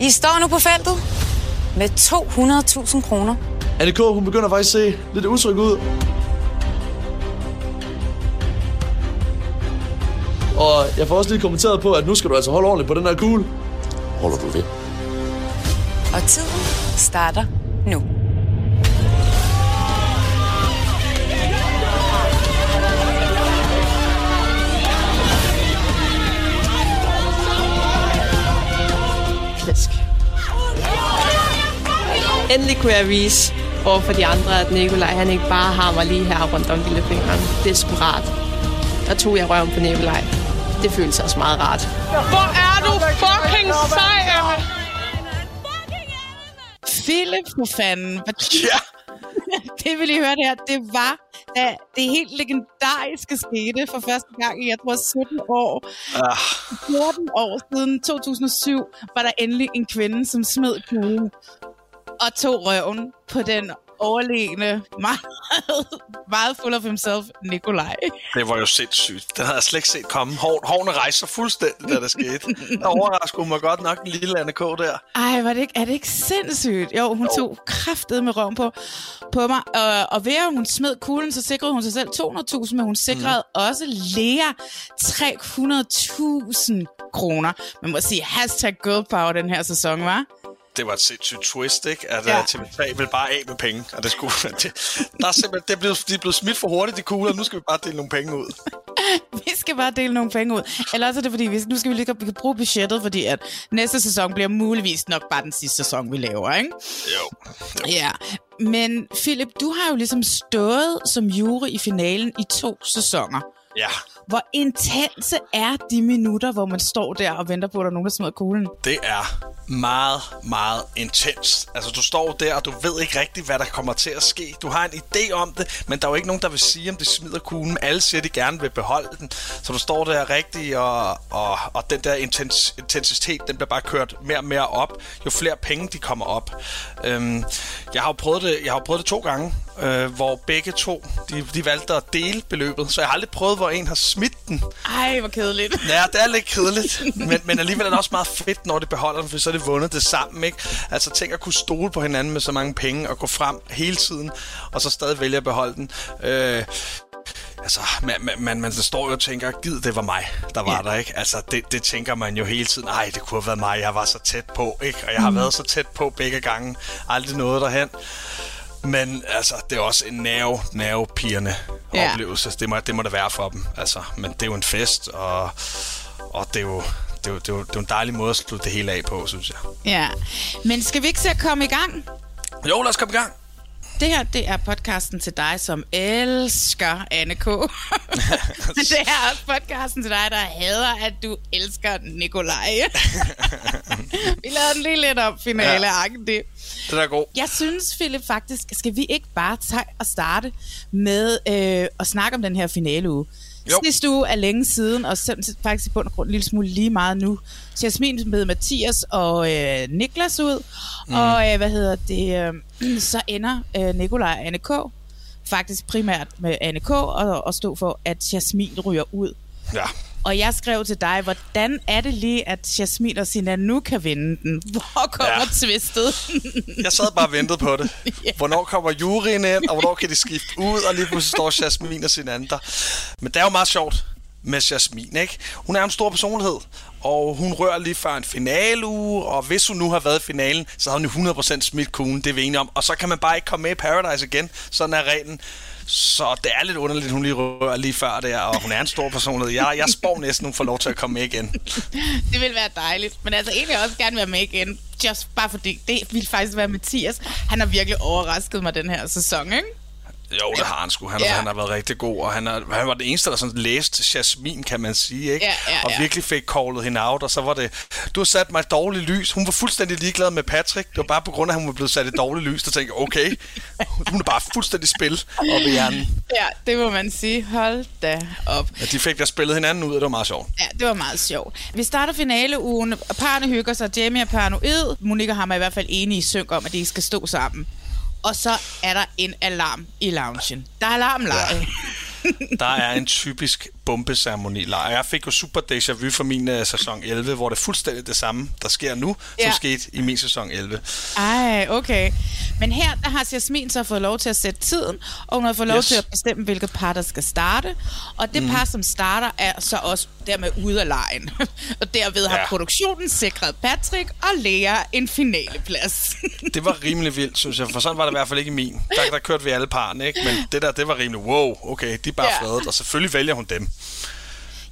I står nu på feltet med 200.000 kroner. Annika, hun begynder faktisk at se lidt utryg ud. Og jeg får også lige kommenteret på, at nu skal du altså holde ordentligt på den her kugle. Holder du ved? Og tiden starter nu. Flæsk. Endelig kunne jeg vise over for de andre, at Nikolaj han ikke bare har mig lige her rundt om lillefingeren. Desperat. Der tog jeg røven på Nikolaj. Det føltes også meget rart. Hvor er du fucking sej, Emma? Philip, for fanden. Ja. det vil I høre det her. Det var da det helt legendariske skete for første gang i, jeg tror, 17 år. Ah, 14 år siden 2007 var der endelig en kvinde, som smed kuglen og tog røven på den overlegne, meget, meget full of himself, Nikolaj. Det var jo sindssygt. Den havde jeg slet ikke set komme. Hår, hårene rejste sig fuldstændig, da det skete. Der overraskede mig godt nok den lille Anne K. der. Ej, var det ikke, er det ikke sindssygt? Jo, hun jo. tog kraftet med røven på, på mig. Og, og ved at hun smed kuglen, så sikrede hun sig selv 200.000, men hun sikrede mm. også Lea 300.000 kroner. Man må sige hashtag girl power den her sæson, var. Det var et sindssygt twist, ikke? At Ja. ja. TV3 ville bare af med penge. Og det skulle... Det, der er simpelthen... Det er blevet, de er blevet smidt for hurtigt, de kugler. Nu skal vi bare dele nogle penge ud. Vi skal bare dele nogle penge ud. Eller også er det fordi, vi, nu skal vi lige vi kan bruge budgettet, fordi at næste sæson bliver muligvis nok bare den sidste sæson, vi laver, ikke? Jo. Ja. Men Philip, du har jo ligesom stået som jury i finalen i to sæsoner. Ja. Hvor intense er de minutter, hvor man står der og venter på, at der er nogen, der smider kuglen? Det er meget, meget intens. Altså, du står der, og du ved ikke rigtigt, hvad der kommer til at ske. Du har en idé om det, men der er jo ikke nogen, der vil sige, om det smider kuglen. Alle siger, at de gerne vil beholde den. Så du står der rigtigt, og, og, og den der intens, intensitet, den bliver bare kørt mere og mere op, jo flere penge de kommer op. Øhm, jeg har jo prøvet det, jeg har prøvet det to gange, øh, hvor begge to, de, de valgte at dele beløbet. Så jeg har aldrig prøvet, hvor en har smidt den. Ej, hvor kedeligt. Ja, det er lidt kedeligt, men, men alligevel er det også meget fedt, når de beholder den, for så er det vundet det sammen, ikke? Altså tænk at kunne stole på hinanden med så mange penge og gå frem hele tiden, og så stadig vælge at beholde den. Øh, altså, man, man, man, man står jo og tænker, gid det var mig, der var ja. der, ikke? Altså, det, det tænker man jo hele tiden, ej, det kunne have været mig, jeg var så tæt på, ikke? Og jeg har Mm. været så tæt på begge gange, aldrig noget derhen. Men altså, det er også en nerve, nervepirrende Ja. oplevelse. Det må, det må det være for dem. Altså, men det er jo en fest, og, og det, er jo, det, er jo, det, er jo, det er en dejlig måde at slutte det hele af på, synes jeg. Ja. Men skal vi ikke se at komme i gang? Jo, lad os komme i gang. Det her, det er podcasten til dig, som elsker Anne K. Men det er også podcasten til dig, der hader, at du elsker Nikolaj. vi lavede den lige lidt op, finale ja. det. Den er god. Jeg synes, Philip, faktisk, skal vi ikke bare tage og starte med øh, at snakke om den her finale uge? Jo. Sidste uge er længe siden, og faktisk i bund og grund en lille smule lige meget nu. Jasmin med Mathias og øh, Niklas ud, mm. og øh, hvad hedder det, øh, så ender øh, Nikolaj og Anne K. faktisk primært med Anne K. og, og stå for, at Jasmin ryger ud. Ja. Og jeg skrev til dig, hvordan er det lige, at Jasmin og Sina nu kan vinde den? Hvor kommer ja. Tvistet? Jeg sad bare og ventede på det. Hvornår kommer juryen ind, og hvornår kan de skifte ud, og lige pludselig står Jasmin og sin anden der. Men det er jo meget sjovt. med Jasmin, ikke? Hun er en stor personlighed, og hun rører lige før en finaleuge, og hvis hun nu har været i finalen, så har hun jo 100% smidt kuglen, det er vi enige om. Og så kan man bare ikke komme med i Paradise igen, sådan er reglen. Så det er lidt underligt, hun lige rører lige før der, og hun er en stor personlighed. Jeg, jeg spår næsten, hun får lov til at komme med igen. Det vil være dejligt. Men altså egentlig også gerne være med igen. Just bare fordi det ville faktisk være Mathias. Han har virkelig overrasket mig den her sæson, ikke? Jo, det har han sgu. Han, Ja. han har været rigtig god, og han, er, han var den eneste, der sådan læste Jasmin, kan man sige, ikke? Ja, ja, og ja. virkelig fik callet hende out, og så var det, du har sat mig i dårligt lys. Hun var fuldstændig ligeglad med Patrick. Det var bare på grund af, at hun var blevet sat i dårligt lys, der tænkte okay, hun er bare fuldstændig spil op i hjernen. Ja, det må man sige. Hold da op. Ja, de fik der spillet hinanden ud, og det var meget sjovt. Ja, det var meget sjovt. Vi starter finaleugen. Parne hygger sig. Jamie er paranoid. Monika har mig i hvert fald enige i synk om, at de skal stå sammen. Og så er der en alarm i loungen. Der er alarmleje. Der er en typisk bombeceremoni lejr. Jeg fik jo super déjà vu for min uh, sæson 11, hvor det er fuldstændig det samme, der sker nu, ja. Som skete i min sæson 11. Ej, okay. Men her der har Jasmin så fået lov til at sætte tiden, og hun har fået lov Yes. til at bestemme, hvilket par, der skal starte. Og det mm. par, som starter, er så også dermed ude af lejen. og derved har Ja. produktionen sikret Patrick og Lea en finaleplads. Det var rimelig vildt, synes jeg, for sådan var det i hvert fald ikke i min. Der, der kørte vi alle parne, ikke? Men det der, det var rimelig, wow, okay, de er bare ja. fredet, og selvfølgelig vælger hun dem.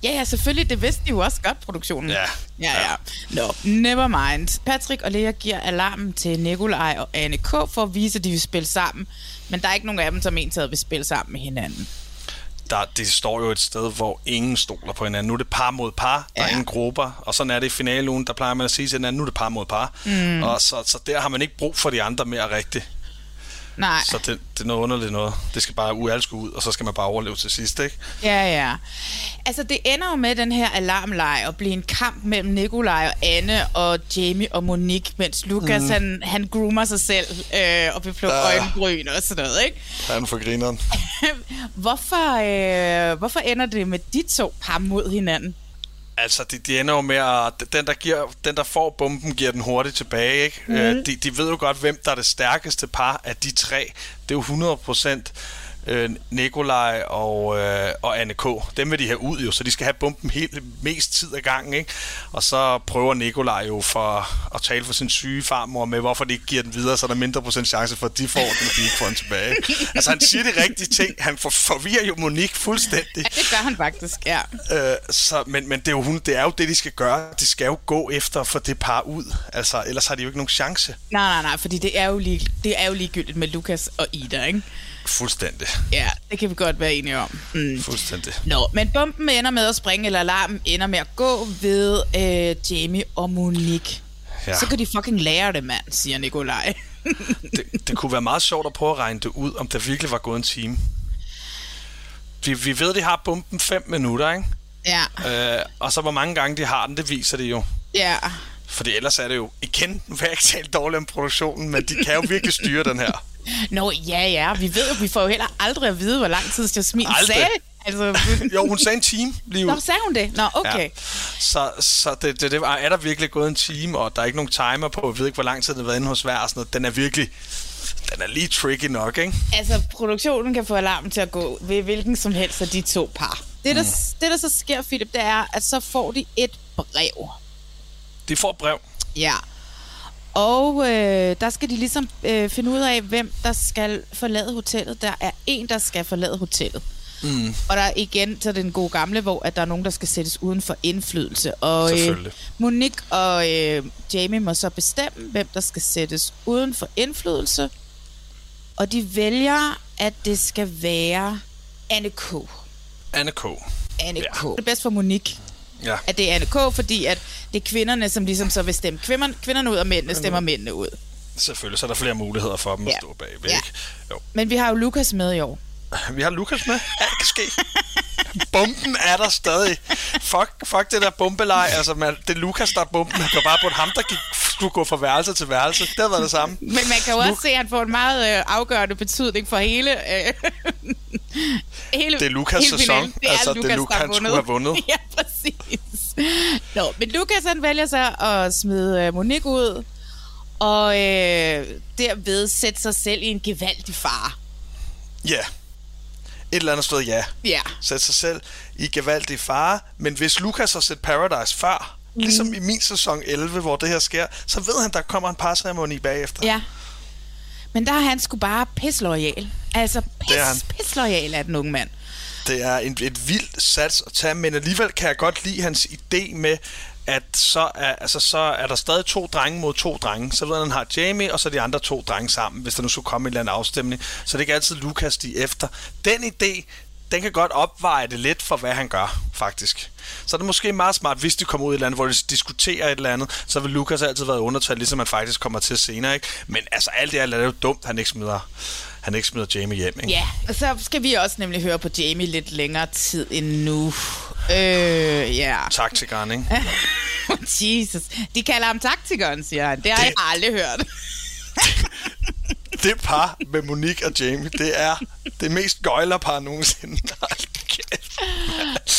Ja, ja, selvfølgelig. Det vidste de jo også godt, produktionen. Ja. Ja, ja. Nå, never mind. Patrick og Lea giver alarmen til Nikolaj og Anne K. for at vise, at de vil spille sammen. Men der er ikke nogen af dem, som egentlig vil spille sammen med hinanden. Der, det står jo et sted, hvor ingen stoler på hinanden. Nu er det par mod par, der Ja. er ingen grupper, og sådan er det i finaleugen, der plejer man at sige til hinanden, nu er det par mod par. Mm. Og så, så der har man ikke brug for de andre mere rigtigt. Nej. Så det, det er noget underligt noget. Det skal bare ualske ud, og så skal man bare overleve til sidst, ikke? Ja, ja. Altså, det ender jo med den her alarmleje og blive en kamp mellem Nikolaj og Anne og Jamie og Monique, mens Lukas, mm. han, han groomer sig selv øh, og vil plukke Ja. øjenbryn og sådan noget, ikke? Han for grineren. hvorfor, øh, hvorfor ender det med de to par mod hinanden? Altså, de, de ender jo med at... Den der, giver, den, der får bomben, giver den hurtigt tilbage, ikke? Mm. Øh, de, de ved jo godt, hvem der er det stærkeste par af de tre. Det er jo 100 procent øh, Nikolaj og, øh, og Anne K. Dem vil de have ud jo, så de skal have bomben helt mest tid ad gangen, ikke? Og så prøver Nikolaj jo for at tale for sin syge farmor med, hvorfor de ikke giver den videre, så er der mindre procent chance for, at de får den, og de ikke får den tilbage. altså, han siger de rigtige ting. Han for, forvirrer jo Monique fuldstændig. Ja, det gør han faktisk, ja. Øh, så, men, men det, er jo, hun, det er jo det, de skal gøre. De skal jo gå efter for det par ud. Altså, ellers har de jo ikke nogen chance. Nej, nej, nej, fordi det er jo, lige, det er jo ligegyldigt med Lukas og Ida, ikke? Fuldstændig. Ja, det kan vi godt være enige om. Mm. Fuldstændig. Nå, men bomben ender med at springe, eller alarmen ender med at gå ved øh, Jamie og Monique. Ja. Så kan de fucking lære det, mand, siger Nikolaj. Det, det kunne være meget sjovt at prøve at regne det ud, om der virkelig var gået en time. Vi, vi ved, de har bomben 5 minutter, ikke? ja, Øh, og så hvor mange gange de har den, det viser det jo. ja. Fordi ellers er det jo, igen, nu vil jeg ikke tale dårligt om produktionen, men de kan jo virkelig styre den her. Nå, ja, ja. Vi ved jo, vi får jo heller aldrig at vide, hvor lang tid Jasmin Aldrig. sagde. Altså, Jo, hun sagde en time lige ud. Nå, sagde hun det? Nå, okay. Ja. Så, så det, det, det er der virkelig gået en time, og der er ikke nogen timer på, jeg ved ikke, hvor lang tid den har været inde hos hver, og sådan noget. Den er virkelig, den er lige tricky nok, ikke? Altså, produktionen kan få alarmen til at gå ved hvilken som helst af de to par. Det, der, mm. det, der så sker, Philip, det er, at så får de et brev. De får et brev. Ja. Og øh, der skal de ligesom øh, finde ud af, hvem der skal forlade hotellet. Der er en, der skal forlade hotellet. Mm. Og der er igen, så den gode gamle, hvor at der er nogen, der skal sættes uden for indflydelse. Og øh. Monique og øh, Jamie må så bestemme, hvem der skal sættes uden for indflydelse. Og de vælger, at det skal være Anne K. Anne K. Anne Ja. K. Det er bedst for Monique, Ja. at det er Anne K., fordi at det er kvinderne, som ligesom så vil stemme kvinderne, kvinderne ud, og mændene stemmer mændene ud. Selvfølgelig, så er der flere muligheder for dem Ja. at stå bagved, Ja. Jo. Men vi har jo Lukas med i år. Vi har Lukas med. Alt kan ske. Bomben er der stadig. Fuck, fuck det der bombelej. Altså, man, det er Lukas, der er bomben. Det var bare på ham, der gik, skulle gå fra værelse til værelse. Det har været det samme. Men man kan jo også se, at han får en meget øh, afgørende betydning for hele... Øh, hele Det er Lukas' hele sæson. Det er Altså, det er Lukas, Lukas, han skulle have vundet. ja, præcis. Nå, men Lukas han vælger så at smide øh, Monique ud, og øh, derved sætte sig selv i en gevaldig fare. Ja. eller andet sted ja. Ja. Sætte sig selv i gevaldig fare. Men hvis Lukas har set Paradise før, mm. ligesom i min sæson 11, hvor det her sker, så ved han, der kommer en parceremoni bagefter. Ja. Men der er han sgu bare pisloyal. Altså, pis, pisloyal er den unge mand. Det er en, et vildt sats at tage, men alligevel kan jeg godt lide hans idé med, at så er, altså, så er der stadig to drenge mod to drenge. Så ved han, han har Jamie, og så de andre to drenge sammen, hvis der nu skulle komme en eller anden afstemning. Så det er ikke altid Lukas, de efter. Den idé, den kan godt opveje det lidt for, hvad han gør, faktisk. Så er det måske meget smart, hvis de kommer ud i et eller andet, hvor de diskuterer et eller andet, så vil Lukas altid være undertalt, ligesom han faktisk kommer til senere, ikke? Men altså, alt det er jo dumt, han ikke smider, han ikke smider Jamie hjem, ikke? Ja, og så skal vi også nemlig høre på Jamie lidt længere tid endnu. Øh, ja. Taktikeren, ikke? Jesus. De kalder ham taktikeren, siger han. Det har Det- jeg aldrig hørt. det par med Monique og Jamie, det er det mest gøjlerpar nogensinde.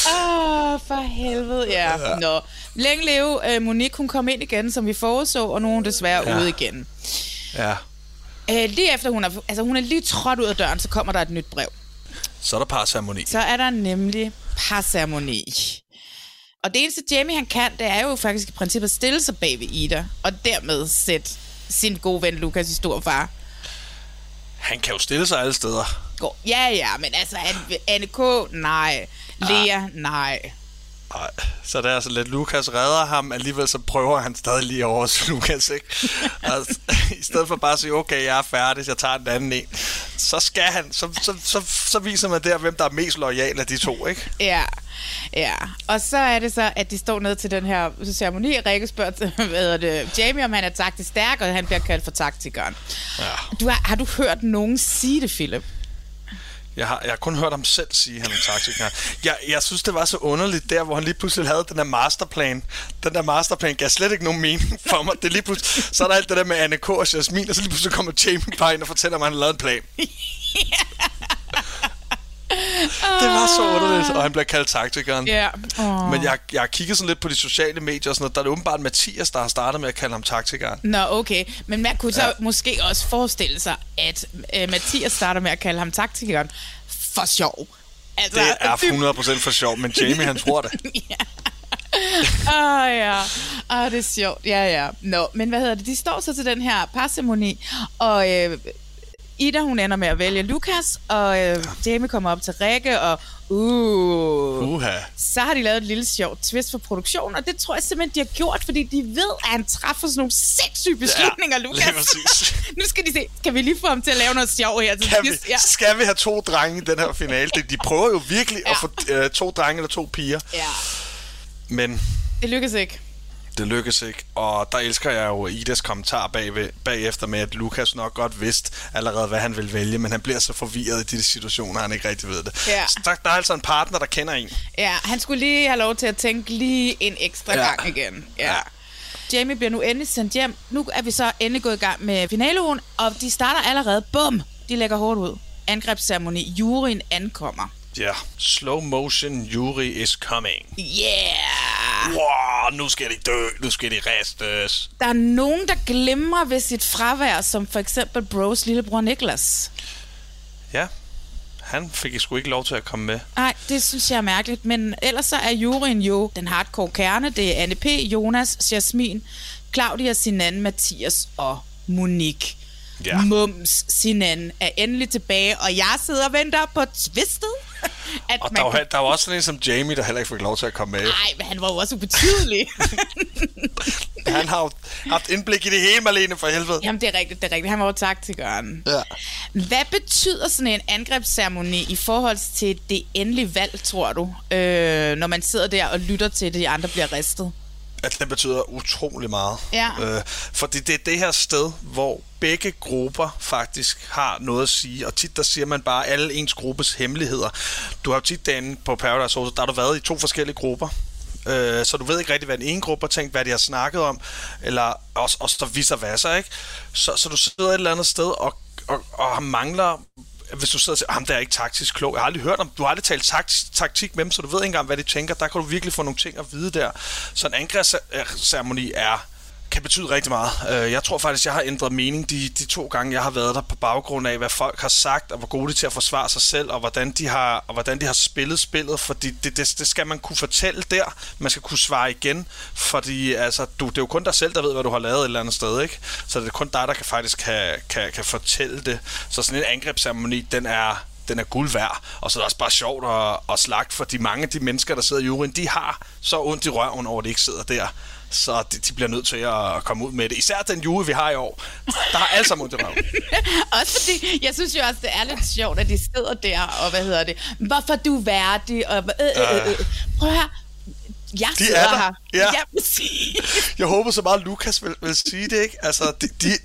Åh, oh, for helvede, ja. ja. Nå. Længe leve uh, Monique, hun kom ind igen, som vi foreså, og nu er hun desværre ja. ude igen. Ja, Uh, lige efter hun er, altså hun er lige trådt ud af døren, så kommer der et nyt brev. så er der parceremoni. Så er der nemlig parceremoni. Og det eneste Jamie han kan, det er jo faktisk i princippet stille sig bag ved Ida, og dermed sætte sin gode ven Lukas i stor far. Han kan jo stille sig alle steder. Ja, ja, men altså, Anne, Anne K, nej. Lea, nej. Ej, så det er altså lidt, Lukas redder ham, alligevel så prøver han stadig lige over hos Lukas, ikke? Altså, I stedet for bare at sige, okay, jeg er færdig, jeg tager den anden en, så skal han, så, så, så, så viser man der, hvem der er mest lojal af de to, ikke? Ja, ja. Og så er det så, at de står ned til den her ceremoni, og Rikke spørger til, hvad det, Jamie, om han er taktisk stærk, og han bliver kaldt for taktikeren. Ja. Du har, har du hørt nogen sige det, Philip? Jeg har, jeg har kun hørt ham selv sige, at han er taktiker. Jeg, jeg synes, det var så underligt der, hvor han lige pludselig havde den der masterplan. Den der masterplan gav slet ikke nogen mening for mig. Det lige pludselig, så er der alt det der med Anne K. og Jasmin, og så lige pludselig kommer Jamie bare ind og fortæller mig, at han har lavet en plan. Det var så underligt, og han bliver kaldt taktikeren. Ja. Oh. Men jeg, jeg har kigget sådan lidt på de sociale medier og sådan noget. Der er det åbenbart Mathias, der har startet med at kalde ham taktikeren. Nå, okay. Men man kunne så Ja. ja. måske også forestille sig, at øh, Mathias starter med at kalde ham taktikeren for sjov. Altså, Det er 100% for sjov, men Jamie han tror det. Åh, oh, ja. Oh, det er sjovt. Ja, ja. Nå, men hvad hedder det? De står så til den her parceremoni, og øh, Ida, hun ender med at vælge Lukas, og øh, Jamie kommer op til Rikke, og uh, Uha. så har de lavet et lille sjovt twist for produktionen, og det tror jeg simpelthen, de har gjort, fordi de ved, at han træffer sådan nogle sindssyge beslutninger, Ja, Lukas. nu skal de se, kan vi lige få ham til at lave noget sjov her til Kan vi, sidst? Ja. skal vi have to drenge i den her finale? De prøver jo virkelig ja. at få øh, to drenge eller to piger. ja, Men det lykkes ikke. Det lykkes ikke. Og der elsker jeg jo Idas kommentar bagved, bagefter med, at Lukas nok godt vidste allerede, hvad han vil vælge, men han bliver så forvirret i de situationer, han ikke rigtig ved det. Ja. Så der, der er altså en partner, der kender en. Ja, han skulle lige have lov til at tænke lige en ekstra Ja. ja. gang igen. Ja. Jamie bliver nu endelig sendt hjem. Nu er vi så endelig gået i gang med finaleugen, og de starter allerede. Bum! De lægger hårdt ud. Angrebsceremoni. Juryen ankommer. Ja, slow motion, Yuri is coming. Yeah! Wow, nu skal de dø, nu skal de restes. Der er nogen, der glemmer ved sit fravær, som for eksempel Bros lillebror Niklas. Ja, han fik sgu ikke lov til at komme med. Nej, det synes jeg er mærkeligt, men ellers så er juryen jo den hardcore kerne. Det er Anne P., Jonas, Jasmin, Claudia, Sinan, Mathias og Monique. Ja. Mums, Sinan er endelig tilbage, og jeg sidder og venter på twistet. At Og man der var, kan- der var også sådan en som Jamie, der heller ikke fik lov til at komme med. Nej, men han var jo også ubetydelig. Han har jo haft indblik i det hele, Malene, for helvede. Jamen, det er rigtigt, det er rigtigt. Han var jo taktikeren. Ja. Hvad betyder sådan en angrebsceremoni i forhold til det endelige valg, tror du? Øh, når man sidder der og lytter til, at de andre bliver ristet? At det betyder utrolig meget. Ja. Øh, fordi det er det her sted, hvor begge grupper faktisk har noget at sige. Og tit der siger man bare alle ens gruppes hemmeligheder. Du har jo tit derinde på Paradise Hotel, der har du været i to forskellige grupper. Øh, så du ved ikke rigtig, hvad den ene gruppe har tænkt, hvad de har snakket om, eller også, også der viser hvad ikke? Så, så du sidder et eller andet sted og, og, og mangler hvis du sidder og siger, ham der er ikke taktisk klog. Jeg har aldrig hørt om, du har aldrig talt takt, taktik med dem, så du ved ikke engang, hvad de tænker. Der kan du virkelig få nogle ting at vide der. Så en angrebsceremoni øh, er kan betyde rigtig meget. Øh, jeg tror faktisk, jeg har ændret mening de, de to gange, jeg har været der på baggrund af, hvad folk har sagt, og hvor gode de er til at forsvare sig selv, og hvordan de har, og hvordan de har spillet spillet, fordi det, det, det skal man kunne fortælle der. Man skal kunne svare igen, fordi altså, du, det er jo kun dig selv, der ved, hvad du har lavet et eller andet sted, ikke? Så det er kun dig, der kan faktisk kan, kan, kan fortælle det. Så sådan en angrebsceremoni, den er, den er guld værd. Og så er det også bare sjovt at, at slagte, for de mange af de mennesker, der sidder i juryen, de har så ondt i røven over, at de ikke sidder der. Så de, de bliver nødt til at komme ud med det. Især den jury, vi har i år, der har alle sammen ondt i også fordi, jeg synes jo også, det er lidt sjovt, at de sidder der, og hvad hedder det, hvorfor du er værdig, og øh, øh, øh. prøv her, jeg de er der. her. Ja. Ja, Jeg håber så meget, at Lukas vil, vil sige det, ikke? Altså, de, de,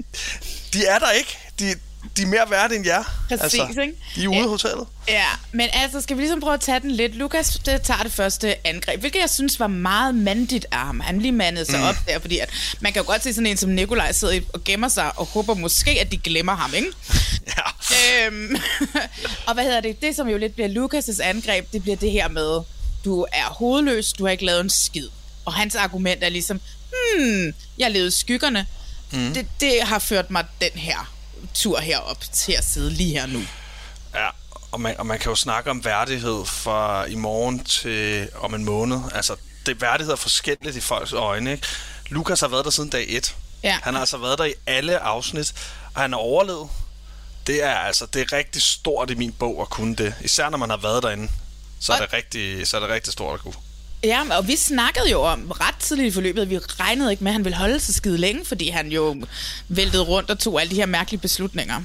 de er der ikke. De, de er mere værd end jer. Præcis, altså, ikke? De er ude af hotellet. Ja, men altså, skal vi ligesom prøve at tage den lidt? Lukas det tager det første angreb, hvilket jeg synes var meget mandigt af ham. Han lige mandede sig mm. op der, fordi at man kan jo godt se sådan en som Nikolaj sidder og gemmer sig og håber måske, at de glemmer ham, ikke? Ja. Øhm, og hvad hedder det? Det, som jo lidt bliver Lukas' angreb, det bliver det her med, du er hovedløs, du har ikke lavet en skid. Og hans argument er ligesom, hmm, jeg levede skyggerne. Mm. Det, det har ført mig den her tur herop til at sidde lige her nu. Ja, og man, og man kan jo snakke om værdighed fra i morgen til om en måned. Altså, det værdighed er forskelligt i folks øjne, ikke? Lukas har været der siden dag 1. Ja. Han har altså været der i alle afsnit, og han har overlevet. Det er altså det er rigtig stort i min bog at kunne det. Især når man har været derinde, så er det rigtig, så er det rigtig stort at kunne. Ja, og vi snakkede jo om ret tidligt i forløbet, at vi regnede ikke med, at han ville holde sig skide længe, fordi han jo væltede rundt og tog alle de her mærkelige beslutninger.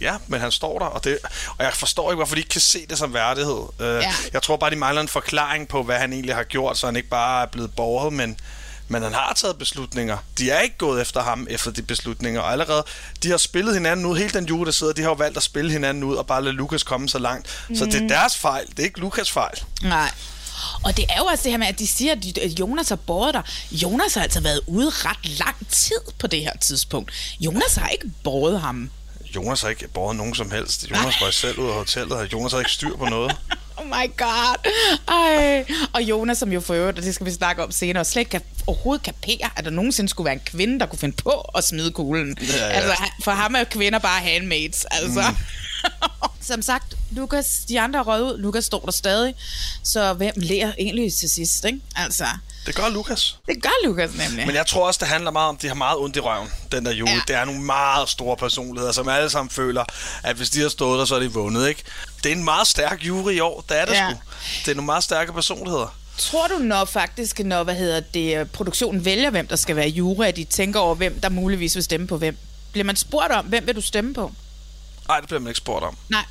Ja, men han står der, og, det, og jeg forstår ikke, hvorfor de ikke kan se det som værdighed. Uh, Ja. Jeg tror bare, de mangler en forklaring på, hvad han egentlig har gjort, så han ikke bare er blevet borget, men, men han har taget beslutninger. De er ikke gået efter ham efter de beslutninger, og allerede, de har spillet hinanden ud, hele den jule, der sidder, de har jo valgt at spille hinanden ud, og bare lade Lukas komme så langt. Mm. Så det er deres fejl, det er ikke Lukas fejl. Nej. Og det er jo også det her med, at de siger, at Jonas har båret der. Jonas har altså været ude ret lang tid på det her tidspunkt. Jonas har ikke båret ham. Jonas har ikke båret nogen som helst. Jonas var selv ud af hotellet, og Jonas havde ikke styr på noget. Oh my god. Ej. Og Jonas, som jo for øvrigt, og det skal vi snakke om senere, slet ikke kan overhovedet kapere, at der nogensinde skulle være en kvinde, der kunne finde på at smide kuglen. Ja, ja. Altså, for ham er kvinder bare handmaids, altså. Mm. Som sagt, Lukas, de andre røget ud. Lukas står der stadig. Så hvem lærer egentlig til sidst, ikke? Altså, Det gør Lukas. det gør Lukas nemlig. Men jeg tror også, det handler meget om, at de har meget ondt i røven, den der jule. Ja. Det er nogle meget store personligheder, som alle sammen føler, at hvis de har stået der, så er de vundet, ikke? Det er en meget stærk jury i år, det er det Ja. sgu. Det er nogle meget stærke personligheder. Tror du, når faktisk, når hvad hedder det, produktionen vælger, hvem der skal være jury, at de tænker over, hvem der muligvis vil stemme på hvem? Bliver man spurgt om, hvem vil du stemme på? Nej, det bliver man ikke spurgt om. Nej.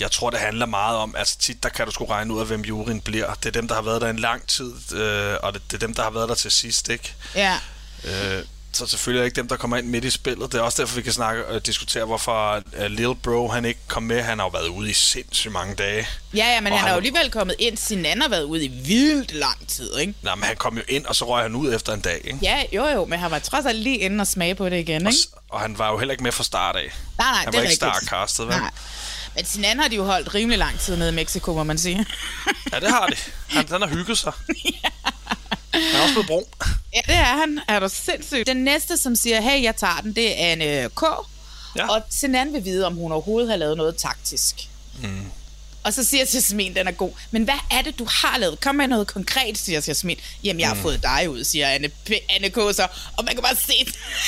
Jeg tror, det handler meget om, altså tit, der kan du sgu regne ud af, hvem juryen bliver. Det er dem, der har været der en lang tid, øh, og det, det er dem, der har været der til sidst, ikke? Ja. Øh, så selvfølgelig er ikke dem, der kommer ind midt i spillet. Det er også derfor, vi kan snakke og diskutere, hvorfor uh, Lil Bro han ikke kom med. Han har jo været ude i sindssygt mange dage. Ja, ja, men Og han har jo alligevel kommet ind. Sinan har været ude i vildt lang tid, ikke? Nej, men han kom jo ind, og så røg han ud efter en dag, ikke? Ja, jo jo, men han var trods alt lige inde og smage på det igen, Og, ikke? s- og han var jo heller ikke med fra start af. Nej, nej, han det var er ikke rigtigt. startcastet, vel? Nej. Men Sinan har de jo holdt rimelig lang tid nede i Mexico, må man sige. Ja, det har de. Han, han har hygget sig. Han er også blevet brun. ja, det er han. Er du sindssygt. Den næste, som siger, hey, jeg tager den, det er Anne K. Ja. Og Sinan vil vide, om hun overhovedet har lavet noget taktisk. Mm. Og så siger Jasmin, den er god. Men hvad er det, du har lavet? Kom med noget konkret, siger Jasmin. Jamen, jeg har Mm. fået dig ud, siger Anne, P- Anne K. Så. Og man kan bare se,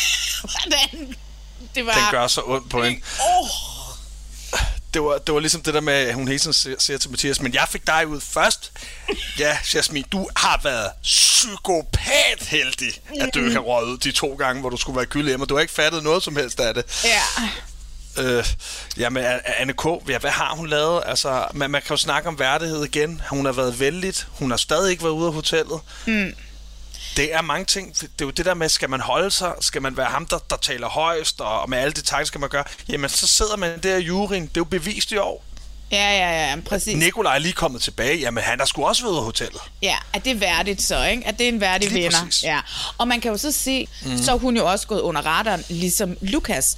hvordan det var... Den gør så ondt på hende. Oh, Det var, det var ligesom det der med, at hun hele tiden siger, siger til Mathias, men jeg fik dig ud først. Ja, Jasmin, du har været psykopat heldig, at du ikke har røget ud de to gange, hvor du skulle være gyldig hjemme, og du har ikke fattet noget som helst af det. ja. Øh, jamen, Anne K., ja, hvad har hun lavet? Altså, man, man kan jo snakke om værdighed igen. Hun har været vældigt. Hun har stadig ikke været ude af hotellet. Mm. Det er mange ting. Det er jo det der med, skal man holde sig? Skal man være ham, der, der taler højst? Og med alle de takter, skal man gøre? Jamen, så sidder man der i juryen. Det er jo bevist i år. Ja, ja, ja, præcis. Nikolaj er lige kommet tilbage. Jamen, han har sgu også af hotellet. Ja, at det er værdigt så, ikke? At det er en værdig Lige vinder. præcis. Ja. Og man kan jo så se, mm. Så er hun jo også gået under radaren, ligesom Lukas.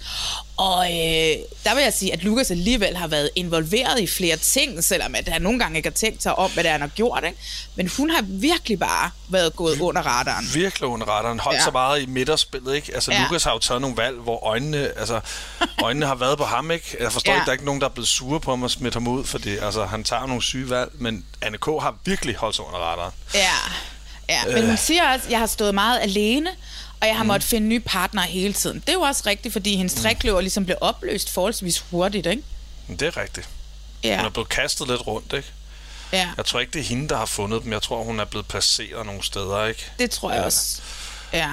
Og øh, der vil jeg sige, at Lukas alligevel har været involveret i flere ting, selvom at han nogle gange ikke har tænkt sig om, hvad det er, han har gjort. Ikke? Men hun har virkelig bare været gået under radaren. Virkelig under radaren. Holdt Ja. så meget i midterspillet, ikke? Altså, Ja. Lukas har jo taget nogle valg, hvor øjnene, altså, øjnene har været på ham, ikke? Jeg forstår Ja. ikke, der er ikke nogen, der er blevet sure på ham og smidt ham ud, fordi altså, han tager nogle syge valg, men Anne K. har virkelig holdt sig under radaren. Ja, ja. men hun siger også, at jeg har stået meget alene, og jeg har Mm. måttet finde nye partnere hele tiden. Det er jo også rigtigt, fordi hendes trækløver ligesom blev opløst forholdsvis hurtigt, ikke? Det er rigtigt. Ja, Hun er blevet kastet lidt rundt, ikke? ja. Jeg tror ikke, det er hende, der har fundet dem. Jeg tror, hun er blevet placeret nogle steder, ikke? det tror jeg også. Ja.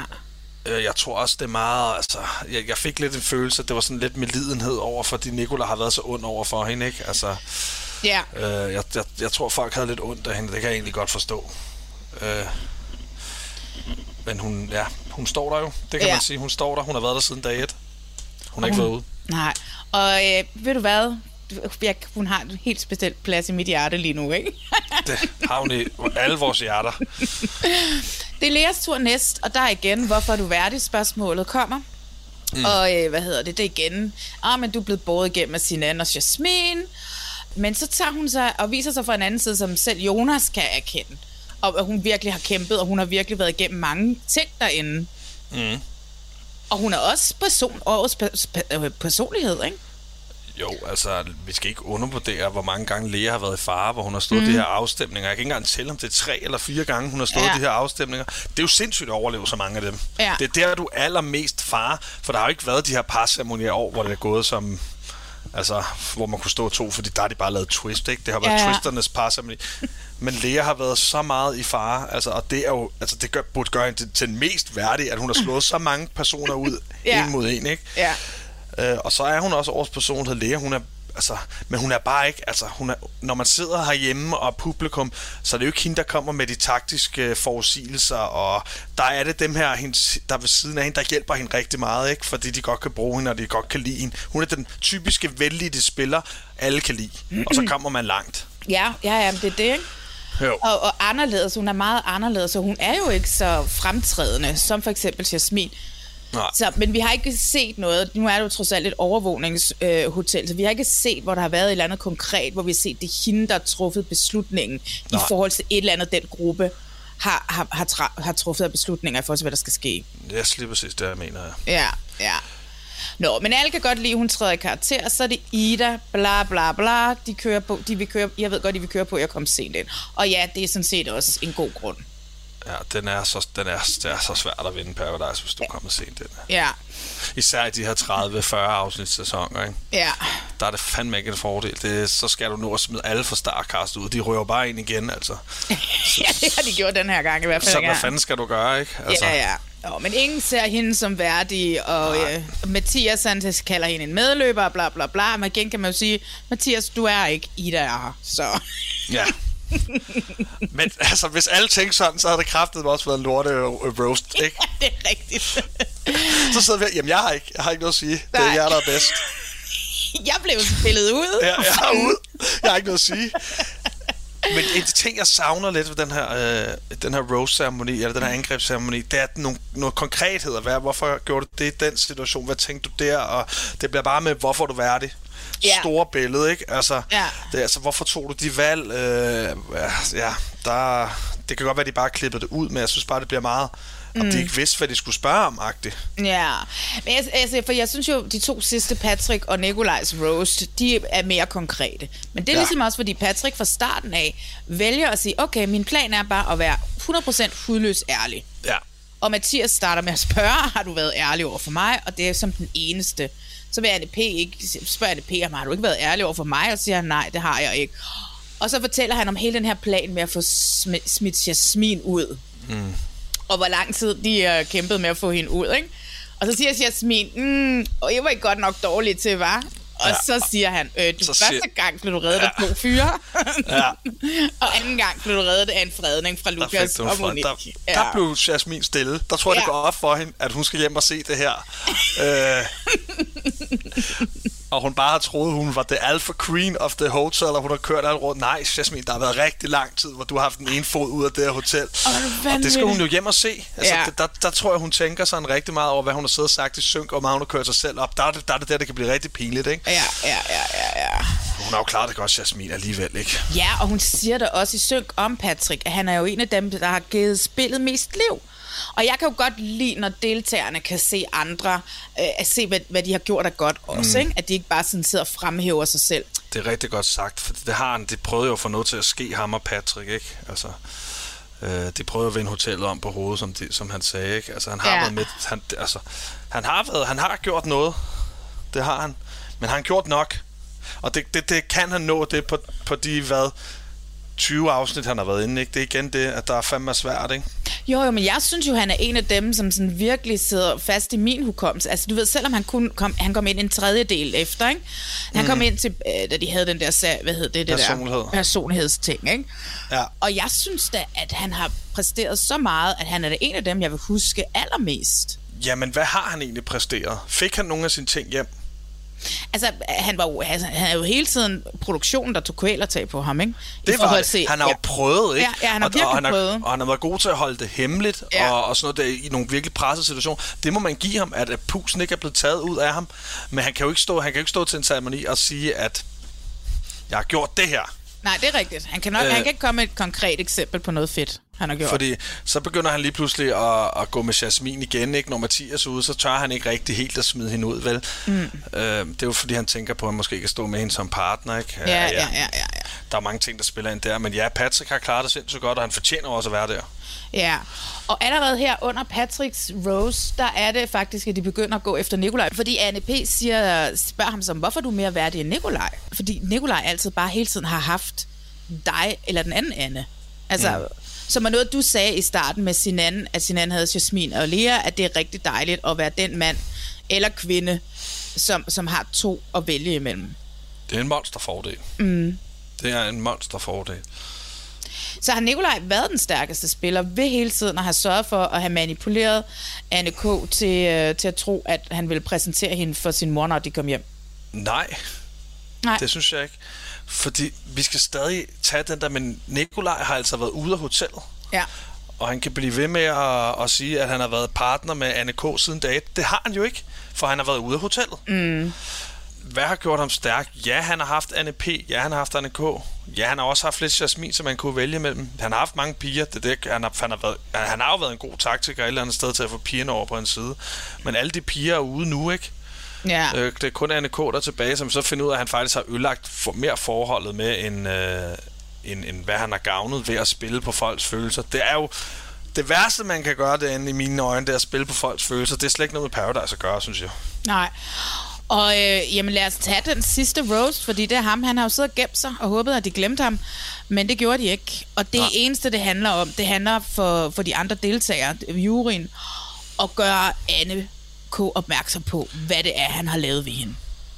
Øh, Jeg tror også, det er meget... Altså, jeg, jeg fik lidt en følelse, at det var sådan lidt med lidenhed over, fordi Nicola har været så ond over for hende, ikke? Altså, Ja, øh, jeg, jeg, jeg tror, folk havde lidt ondt af hende. Det kan jeg egentlig godt forstå. Øh, men hun, ja, hun står der jo. Det kan Ja. man sige. Hun står der. Hun har været der siden dag et. Hun har ikke været ude. nej. Og øh, ved du hvad? Jeg, hun har en helt speciel plads i mit hjerte lige nu, ikke? Det har hun i alle vores hjerter. Det er Leas tur næst, og der er igen, hvorfor er du værdig? Spørgsmålet kommer. Mm. Og øh, hvad hedder det? Det er igen, ah, men du er blevet båret igennem af Sinan og Jasmin. Men så tager hun sig og viser sig fra en anden side, som selv Jonas kan erkende. Og at hun virkelig har kæmpet, og hun har virkelig været igennem mange ting derinde. Mm. Og hun er også person, pe- pe- øh, personlighed, ikke? Jo, altså, vi skal ikke undervurdere, hvor mange gange Lea har været i fare, hvor hun har stået mm. de her afstemninger. Jeg kan ikke engang tælle, om det er tre eller fire gange, hun har stået Ja. ja. de her afstemninger. Det er jo sindssygt at overleve så mange af dem. Ja. Det er der, du er allermest fare, for der har jo ikke været de her parceremonier år, hvor det er gået som... Altså, hvor man kunne stå to, fordi der har de bare lavet twist, ikke? Det har været Ja, ja, twisternes parceremoni. Men Lea har været så meget i fare, altså, og det er jo, altså, det gør, burde gøre hende til, til den mest værdige, at hun har slået så mange personer ud, Ja. en mod en, ikke? Ja. Øh, og så er hun også års personlighed Lea. Hun er, altså, men hun er bare ikke, altså, hun er, når man sidder herhjemme og publikum, så er det jo ikke hende, der kommer med de taktiske forudsigelser, og der er det dem her, hendes, der er ved siden af hende, der hjælper hende rigtig meget, ikke? fordi de godt kan bruge hende, og de godt kan lide hende. Hun er den typiske vældige spiller, alle kan lide, og så kommer man langt. Ja, ja, ja, det er det, ikke? Jo. Og, og anderledes, hun er meget anderledes, så hun er jo ikke så fremtrædende, som for eksempel Jasmin. Nej. Så, men vi har ikke set noget, nu er det jo trods alt et overvågningshotel, øh, så vi har ikke set, hvor der har været et eller andet konkret, hvor vi har set, det er hende, der har truffet beslutningen Nej. i forhold til et eller andet, den gruppe har, har, har, tra- har truffet af beslutninger i forhold til, hvad der skal ske. Det er lige præcis det, jeg mener. Ja, ja. Nå, men alle kan godt lide, hun træder i karakter, så er det Ida, bla bla bla, de kører på, de vil køre, jeg ved godt, de vil køre på, at jeg kom sent ind. Og ja, det er sådan set også en god grund. Ja, den er så, den er, det er så svært at vinde Paradise, hvis du kommer sent ind. Ja, Især i de her 30-40 afsnits sæsoner, ikke? ja. der er det fandme ikke en fordel. Det, så skal du nå at smide alle fra Starcast ud. De rører bare ind igen, altså. ja, det har de gjort den her gang i hvert fald. Så hvad fanden skal du gøre, ikke? Altså, Ja, ja. Nå, men ingen ser hende som værdig, og øh, Mathias han kalder hende en medløber, bla bla bla. Men igen kan man jo sige, Mathias, du er ikke Ida er her, så... ja. Men altså, hvis alle tænkte sådan, så havde det kraftet også været lorte øh, roast, ikke? det er rigtigt. Så sidder vi her, jamen jeg har ikke, jeg har ikke noget at sige. Det er Nej. jer, der er bedst. jeg blev pillet ud. Ja, jeg er ude. Jeg har ikke noget at sige. Men en ting, jeg savner lidt ved den her, øh, den her rose-ceremoni, eller den her angrebsceremoni, det er nogle, noget konkrethed. Hvad, hvorfor gjorde du det i den situation? Hvad tænkte du der? Og det bliver bare med, hvorfor er du værdig? Ja. Store billede, ikke? Altså, Ja. det, altså, hvorfor tog du de valg? Øh, ja, der, det kan godt være, at de bare klippede det ud, men jeg synes bare, det bliver meget... Om Mm. de ikke vidste, hvad de skulle spørge om, agtigt. Ja, men jeg, altså, for jeg synes jo, de to sidste, Patrick og Nikolajs roast, de er mere konkrete. Men det er. Ja. ligesom også, fordi Patrick fra starten af vælger at sige, okay, min plan er bare at være 100% hudløs ærlig. Ja. Og Mathias starter med at spørge, har du været ærlig over for mig? Og det er som den eneste. Så vil ANP ikke spørge ANP, om har du ikke været ærlig over for mig? Og så siger han, nej, det har jeg ikke. Og så fortæller han om hele den her plan med at få smi- smidt Jasmin ud. Mm. Og hvor lang tid de har kæmpet med at få hende ud, ikke? Og så siger Jasmin, mm, og jeg var ikke godt nok dårlig til, var. Og Ja. så siger han, øh, du Så første siger- gang blev du reddet af to fyre, Ja. og anden gang blev du reddet af en fredning fra Lukas og. Monique. der, der blev Jasmin stille. Der tror jeg, det Ja. går op for hende, at hun skal hjem og se det her. øh, og hun bare har troet, hun var the alpha queen of the hotel, og hun har kørt alt rundt. Nej, Jasmine, der har været rigtig lang tid, hvor du har haft den ene fod ud af det her hotel. Oh, og det skal hun jo hjem og se. Altså, Ja. der, der, tror jeg, hun tænker sådan rigtig meget over, hvad hun har siddet og sagt i synk, og meget hun har kørt sig selv op. Der er det der, er det der, det kan blive rigtig pinligt, ikke? Ja, ja, ja, ja, ja. Hun har jo klaret det godt, Jasmine, alligevel, ikke? Ja, og hun siger da også i synk om Patrick, at han er jo en af dem, der har givet spillet mest liv. Og jeg kan jo godt lide, når deltagerne kan se andre, øh, at se, hvad, hvad de har gjort af godt også, mm. ikke? At de ikke bare sådan sidder og fremhæver sig selv. Det er rigtig godt sagt, for det har han. De prøvede jo at få noget til at ske, ham og Patrick, ikke? Altså, øh, de prøvede at vende hotellet om på hovedet, som, de, som han sagde, ikke? Altså, han har Ja. været med, han, altså, han har været, han har gjort noget. Det har han. Men han har gjort nok. Og det, det, det kan han nå, det på, på de, hvad, 20 afsnit, han har været inde, ikke? Det er igen det, at der er fandme svært, ikke? Jo, jo, men jeg synes jo, han er en af dem, som sådan virkelig sidder fast i min hukommelse. Altså, du ved, selvom han, kun kom, han kom ind en tredjedel efter, ikke? Han mm. kom ind til, øh, da de havde den der, hvad hed det, det Personlighed. der personlighedsting, ikke? Ja. Og jeg synes da, at han har præsteret så meget, at han er da en af dem, jeg vil huske allermest. Jamen, hvad har han egentlig præsteret? Fik han nogle af sine ting hjem? Altså, han var jo, altså, han er jo hele tiden produktionen, der tog kvælertag på ham, ikke? I Det var forhold det. til- Han har jo ja. prøvet, ikke? Ja, ja, han har og, virkelig og han prøvet. og han har været god til at holde det hemmeligt, Ja. og, og sådan noget der, i nogle virkelig pressede situationer. Det må man give ham, at, at pusen ikke er blevet taget ud af ham. Men han kan jo ikke stå, han kan jo ikke stå til en ceremoni og sige, at jeg har gjort det her. Nej, det er rigtigt. Han kan, nok, Øh. han kan ikke komme med et konkret eksempel på noget fedt, han har gjort. Fordi så begynder han lige pludselig at, at gå med Jasmin igen, ikke? Når Mathias er ude, så tør han ikke rigtig helt at smide hende ud, vel? Mm. Øh, det er jo fordi, han tænker på, at han måske kan stå med hende som partner, ikke? Ja, ja, ja, ja, ja. Der er mange ting, der spiller ind der. Men ja, Patrick har klaret det sindssygt godt, og han fortjener også at være der. Ja, og allerede her under Patricks Rose, der er det faktisk, at de begynder at gå efter Nikolaj. Fordi Anne P. Siger, spørger ham som, hvorfor er du mere værdig end Nikolaj? Fordi Nikolaj altid bare hele tiden har haft dig eller den anden Anne. Altså, mm. Som er noget, du sagde i starten med Sinan, at Sinan havde Jasmin og Lea, at det er rigtig dejligt at være den mand eller kvinde, som, som har to at vælge imellem. Det er en monsterfordel. Mm. Det er en monsterfordel. Så har Nikolaj været den stærkeste spiller ved hele tiden at have sørget for at have manipuleret Anne K. til, øh, til at tro, at han ville præsentere hende for sin mor, når de kom hjem. Nej, Nej, det synes jeg ikke. Fordi vi skal stadig tage den der, men Nikolaj har altså været ude af hotellet. ja. Og han kan blive ved med at, at sige, at han har været partner med Anne K. siden dag. Det har han jo ikke, for han har været ude af hotellet. Mm. Hvad har gjort ham stærk? Ja, han har haft Anne P. Ja, han har haft Anne K. Ja, han har også haft lidt Jasmin, som man kunne vælge mellem. Han har haft mange piger. Det er det, han, har, han, har været, han har jo været en god taktiker et eller andet sted til at få pigerne over på en side. Men alle de piger er ude nu, ikke? Ja. Øh, det er kun Anne K. der er tilbage, som så finder ud af, at han faktisk har ødelagt for mere forholdet med, end, øh, end, end hvad han har gavnet ved at spille på folks følelser. Det er jo det værste, man kan gøre derinde i mine øjne, det er at spille på folks følelser. Det er slet ikke noget med Paradise at gøre, synes jeg. Nej. Og øh, jamen lad os tage den sidste roast, fordi det er ham. Han har jo siddet og gemt sig og håbet, at de glemte ham. Men det gjorde de ikke. Og det Nej. eneste, det handler om, det handler for, for de andre deltagere, juryen, at gøre Anne K. opmærksom på, hvad det er, han har lavet ved hende.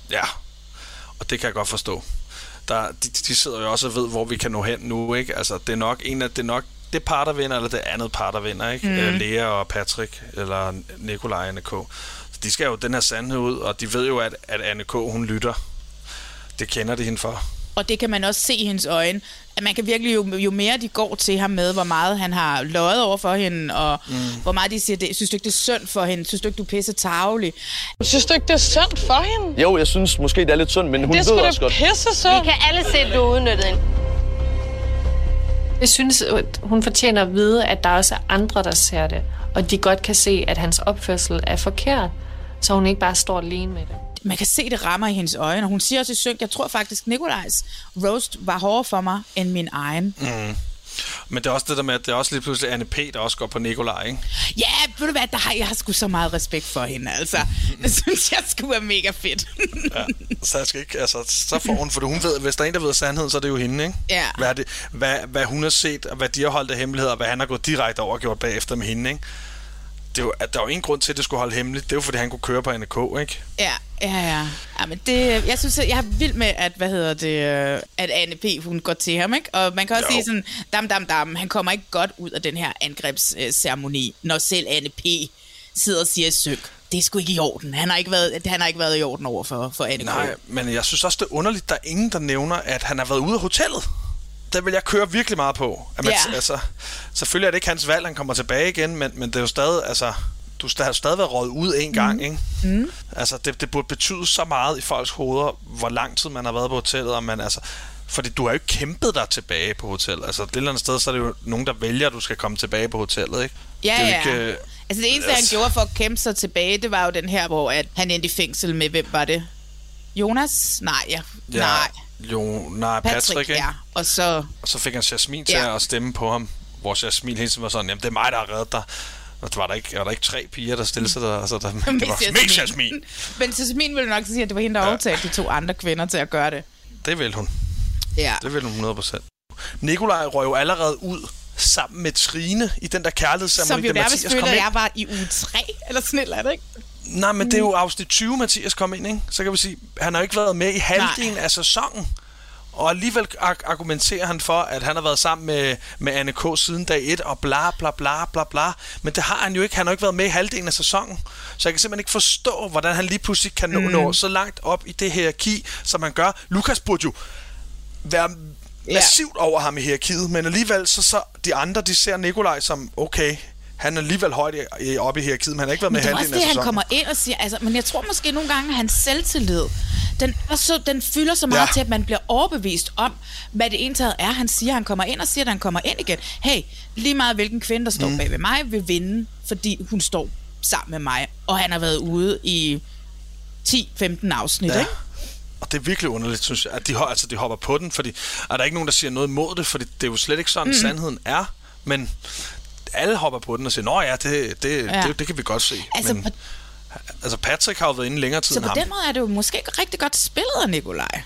Ja, og det kan jeg godt forstå. Der, de, de sidder jo også og ved, hvor vi kan nå hen nu, ikke? Altså, det er nok en af, det er nok det par, der vinder, eller det andet par, der vinder, ikke? Mm. Lea og Patrick, eller Nikolaj og Anne K. Så de skal jo den her sandhed ud, og de ved jo, at, at Anne K. hun lytter. Det kender de hende for. Og det kan man også se i hendes øjne. At man kan virkelig, jo, jo mere de går til ham med, hvor meget han har løjet over for hende, og mm. hvor meget de siger, det, synes du ikke, det er synd for hende? Synes du ikke, du er pisse tavlig? Synes du ikke, det er synd for hende? Jo, jeg synes måske, det er lidt synd, men hun det er ved også godt. pisse synd. Vi kan alle se, at du er udnyttet hende. Jeg synes, hun fortjener at vide, at der også er andre, der ser det. Og de godt kan se, at hans opførsel er forkert, så hun ikke bare står alene med det. Man kan se, det rammer i hendes øjne, og hun siger også i synk, jeg tror faktisk, Nikolajs roast var hårdere for mig end min egen. Mm. Men det er også det der med, at det er også lige pludselig Anne P., der også går på Nikolaj, ikke? Ja, ved du hvad, der har, jeg har sgu så meget respekt for hende, altså. Det synes jeg skulle være mega fedt. Ja, så jeg skal ikke, altså, så får hun, for hun ved, hvis der er en, der ved sandheden, så er det jo hende, ikke? Ja. Hvad, er det, hvad, hvad hun har set, og hvad de har holdt af hemmeligheder, og hvad han har gået direkte over og gjort bagefter med hende, ikke? Det er jo, der er jo ingen grund til, at det skulle holde hemmeligt. Det er jo, fordi han kunne køre på NRK, ikke? Ja, ja, ja. ja men det, jeg synes, jeg er vild med, at, hvad hedder det, øh, at Anne P. hun går til ham, ikke? Og man kan også Jo. sige sådan, dam, dam, dam, han kommer ikke godt ud af den her angrebsceremoni, når selv Anne P. sidder og siger søg. det er sgu ikke i orden. Han har ikke været, han har ikke været i orden over for, for Annika. Nej, men jeg synes også, det er underligt, der er ingen, der nævner, at han har været ude af hotellet. Det vil jeg køre virkelig meget på. At man, Ja. altså, selvfølgelig er det ikke hans valg, han kommer tilbage igen, men, men det er jo stadig, altså, du har stadig været røget ud en gang, ikke? Mm. Altså, det, det burde betyde så meget i folks hoveder, hvor lang tid man har været på hotellet, og man altså... Fordi du har jo ikke kæmpet dig tilbage på hotellet. Altså, et eller andet sted, så er det jo nogen, der vælger, at du skal komme tilbage på hotellet, ikke? Ja, det er ja. ikke, øh, Altså det eneste, han altså- gjorde for at kæmpe sig tilbage, det var jo den her, hvor at han endte i fængsel med, hvem var det? Jonas? Nej, ja. Ja, nej. Jo, nej, Patrick, Patrick, ikke? ja. Og så... Og så fik han Jasmin til Ja. at stemme på ham, hvor Jasmin hele tiden var sådan, jamen det er mig, der har reddet dig. Og der var der ikke, var der ikke tre piger, der stillede sig der? Altså, der det var mest Jasmin. Men Jasmin ville nok sige, at det var hende, der ja. overtalte de to andre kvinder til at gøre det. Det vil hun. Ja. Det vil hun 100%. Nikolaj røg jo allerede ud sammen med Trine i den der kærlighedsceremoni, Som jo nærmest kom at jeg var i uge 3, eller sådan et eller andet, ikke? Nej, men det er jo afsnit 20, Mathias kom ind, ikke? Så kan vi sige, han har ikke været med i halvdelen af sæsonen. Og alligevel arg- argumenterer han for, at han har været sammen med, med Anne K. siden dag 1, og bla bla bla bla bla. Men det har han jo ikke. Han har jo ikke været med i halvdelen af sæsonen. Så jeg kan simpelthen ikke forstå, hvordan han lige pludselig kan nå, Mm. mm. nå så langt op i det hierarki, som han gør. Lukas burde jo være massivt over ham i hierarkiet, men alligevel så, så de andre, de ser Nikolaj som, okay, han er alligevel højt oppe i hierarkiet, men han har ikke været med Men i det er også halvdelen det, af han sæsonen. kommer ind og siger. Altså, men jeg tror måske nogle gange, at hans selvtillid, den, er så, den fylder så meget ja. Til, at man bliver overbevist om, hvad det egentlig er. Han siger, han kommer ind og siger, at han kommer ind igen. Hey, lige meget hvilken kvinde, der står mm. bag ved mig, vil vinde, fordi hun står sammen med mig. Og han har været ude i 10-15 afsnit, ja. Ikke? Og det er virkelig underligt, synes jeg, at de, altså, de hopper på den, fordi er der ikke nogen, der siger noget imod det, fordi det er jo slet ikke sådan, mm. sandheden er, men alle hopper på den og siger, nå ja, det, det, Ja. det, det kan vi godt se. Altså, men, på, altså Patrick har jo været inde længere tid så end på ham. den måde er det jo måske ikke rigtig godt spillet af Nikolaj.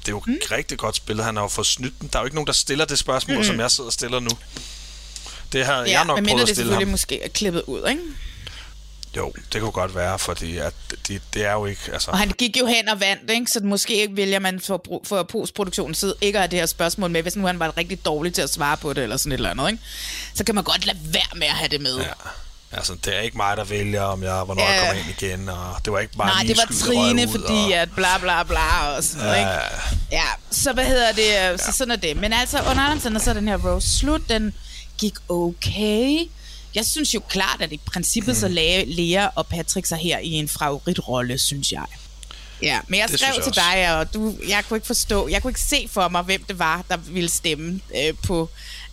Det er jo mm. rigtig godt spillet. Han har jo fået snydt den. Der er jo ikke nogen, der stiller det spørgsmål, Mm. som jeg sidder og stiller nu. Det har Ja, jeg nok prøvet at det stille selvfølgelig ham. måske er klippet ud, ikke? Jo, det kunne godt være, fordi at det, det er jo ikke... Altså, Og han gik jo hen og vandt, ikke? så måske ikke vælger man for, for postproduktionens side ikke at have det her spørgsmål med, hvis nu han var rigtig dårlig til at svare på det, eller sådan et eller andet. Ikke? Så kan man godt lade være med at have det med. Ja. altså, det er ikke mig, der vælger, om jeg, hvornår Ja. jeg kommer ind igen, og det var ikke bare Nej, det var Trine, fordi og... at bla bla bla og sådan noget, ikke? Ja. Ja, så hvad hedder det? Ja. Så sådan er det. Men altså, under andre så er den her Rose slut. Den gik okay. Jeg synes jo klart, at i princippet Mhm. så lagde Lea og Patrick sig her i en favoritrolle, synes jeg. Ja, men jeg Det skrev jeg til dig, og du, jeg kunne ikke forstå, jeg kunne ikke se for mig, hvem det var, der ville stemme øh, på...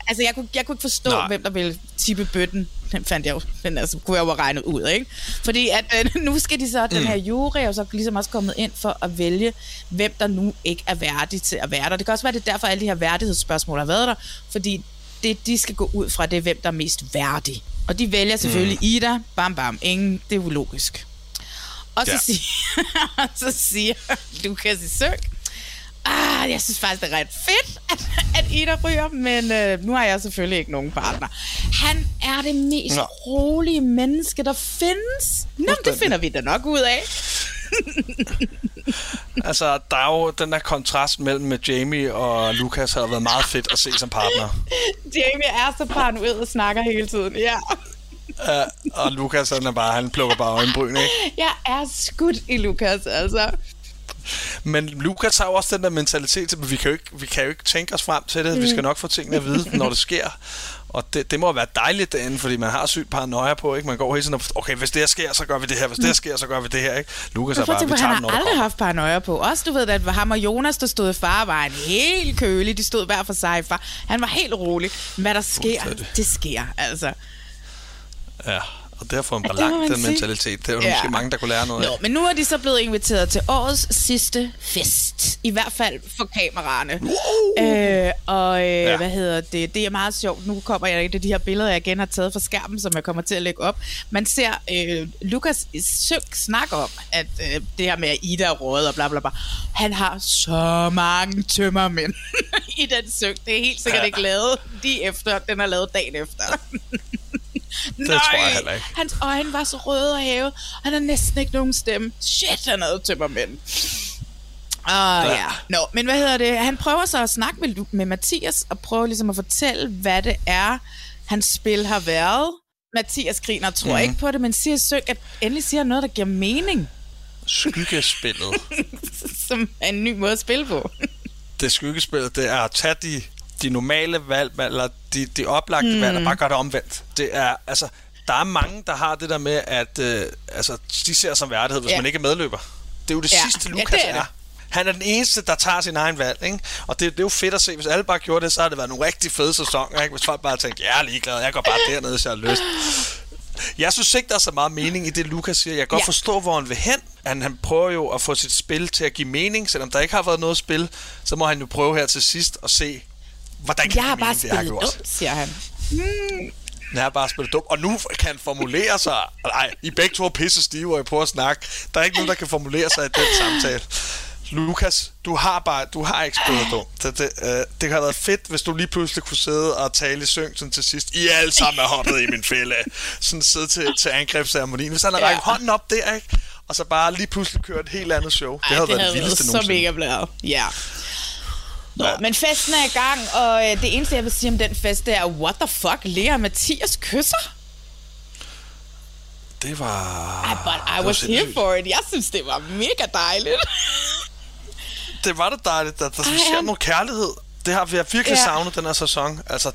Altså, jeg kunne, jeg kunne ikke forstå, Nej. Hvem der ville tippe bøtten. Den fandt jeg jo, den altså, kunne jeg jo regne ud, ikke? Fordi at øh, nu skal de så, den Mm. her jury er jo så ligesom også kommet ind for at vælge, hvem der nu ikke er værdig til at være der. Det kan også være, det er derfor, alle de her værdighedsspørgsmål har været der, fordi det, de skal gå ud fra, det er, hvem der er mest værdig. Og de vælger selvfølgelig mm. Ida, bam bam, ingen, det er jo logisk. Og så, ja. Ja. siger, så siger Lukas i søg, ah, jeg synes faktisk, det er ret fedt, at, at Ida ryger, men øh, nu har jeg selvfølgelig ikke nogen partner. Han er det mest Nå. rolige menneske, der findes. Nå, det finder vi da nok ud af. Altså, der er jo den der kontrast mellem med Jamie og Lucas har været meget fedt at se som partner. Jamie er så paranoid og snakker hele tiden. Ja. Uh, og Lucas, han er bare, han plukker bare øjenbryn, ikke? Jeg er skudt i Lukas, altså. Men Lukas har jo også den der mentalitet til, at vi kan jo ikke, vi kan jo ikke tænke os frem til det. Vi skal nok få tingene at vide, når det sker. Og det, det må være dejligt derinde, fordi man har sygt paranoia på, ikke? Man går hele tiden og, okay, hvis det her sker, så gør vi det her. Hvis det her sker, så gør vi det her, ikke? Lukas er bare, at tænke vi tager han har aldrig haft paranoia på. Også du ved, at ham og Jonas, der stod i far, var en helt kølig. De stod hver for sig far. Han var helt rolig. Hvad der sker, det sker, altså. Ja, og derfor en balance, den sige. mentalitet. Det er jo Ja. måske mange, der kunne lære noget Nå, af. men nu er de så blevet inviteret til årets sidste fest. I hvert fald for kameraerne. Øh, og øh, ja. Hvad hedder det? Det er meget sjovt. Nu kommer jeg af de her billeder, jeg igen har taget fra skærmen, som jeg kommer til at lægge op. Man ser øh, Lukas Søk snakke om, at øh, det her med at Ida er råd og bla bla bla. Han har så mange tømmermænd i den søg. Det er helt sikkert Ja. ikke lavet lige efter. Den er lavet dagen efter. Det tror jeg heller ikke. Hans øjne var så røde og hæve. Han har næsten ikke nogen stemme. Shit, han havde tømmermænd. Ah, ja. ja. Nå, men hvad hedder det? Han prøver så at snakke med, med Mathias og prøver ligesom at fortælle, hvad det er, hans spil har været. Mathias griner og tror mm. ikke på det, men siger syng, at endelig siger noget, der giver mening, Skyggespillet. som er en ny måde at spille på. det skyggespillet, det er at tage de, de normale valg, eller de, de oplagte mm. valg, og bare gøre det omvendt. Det er, altså, der er mange, der har det der med, at øh, altså, de ser som værdighed, hvis Ja. ja. man ikke er medløber. Det er jo det Ja. ja. sidste, Ja, Lukas det er er. Han er den eneste, der tager sin egen valg, ikke? Og det, det er jo fedt at se. Hvis alle bare gjorde det, så har det været nogle rigtig fede sæsoner, ikke? Hvis folk bare tænkte, jeg er ligeglad, jeg går bare derned, hvis jeg har lyst. Jeg synes ikke, der er så meget mening i det, Lukas siger. Jeg kan godt Ja. ja. forstå, hvor han vil hen. Han, han prøver jo at få sit spil til at give mening, selvom der ikke har været noget spil. Så må han jo prøve her til sidst at se, hvordan kan Jeg har det bare det jeg har spillet dumt, siger han. Han har bare spillet dumt. Og nu kan han formulere sig. Nej, I begge to er pisse stive, og I prøver at snakke. Der er ikke nogen, der kan formulere sig i den samtale. Lukas, du har bare, du har ikke spillet dumt. Det, det, øh, det kan have været fedt, hvis du lige pludselig kunne sidde og tale i sådan til sidst. I er alle sammen er hoppet i min fælde. Sådan sidde til, til angrebsceremonien. Hvis han havde Ja. rækket hånden op der, ikke? Og så bare lige pludselig køre et helt andet show. Det Ej, havde det været havde det været vildeste så nogensinde. mega blæret. Ja. Nå, men festen er i gang, og øh, det eneste, jeg vil sige om den fest, det er, what the fuck, Lea og Mathias kysser? Det var... Ej, but I was here for it. Jeg synes, det var mega dejligt. det var da dejligt, at der Ej, sker noget kærlighed. Det har vi har virkelig ja. savnet den her sæson. Altså,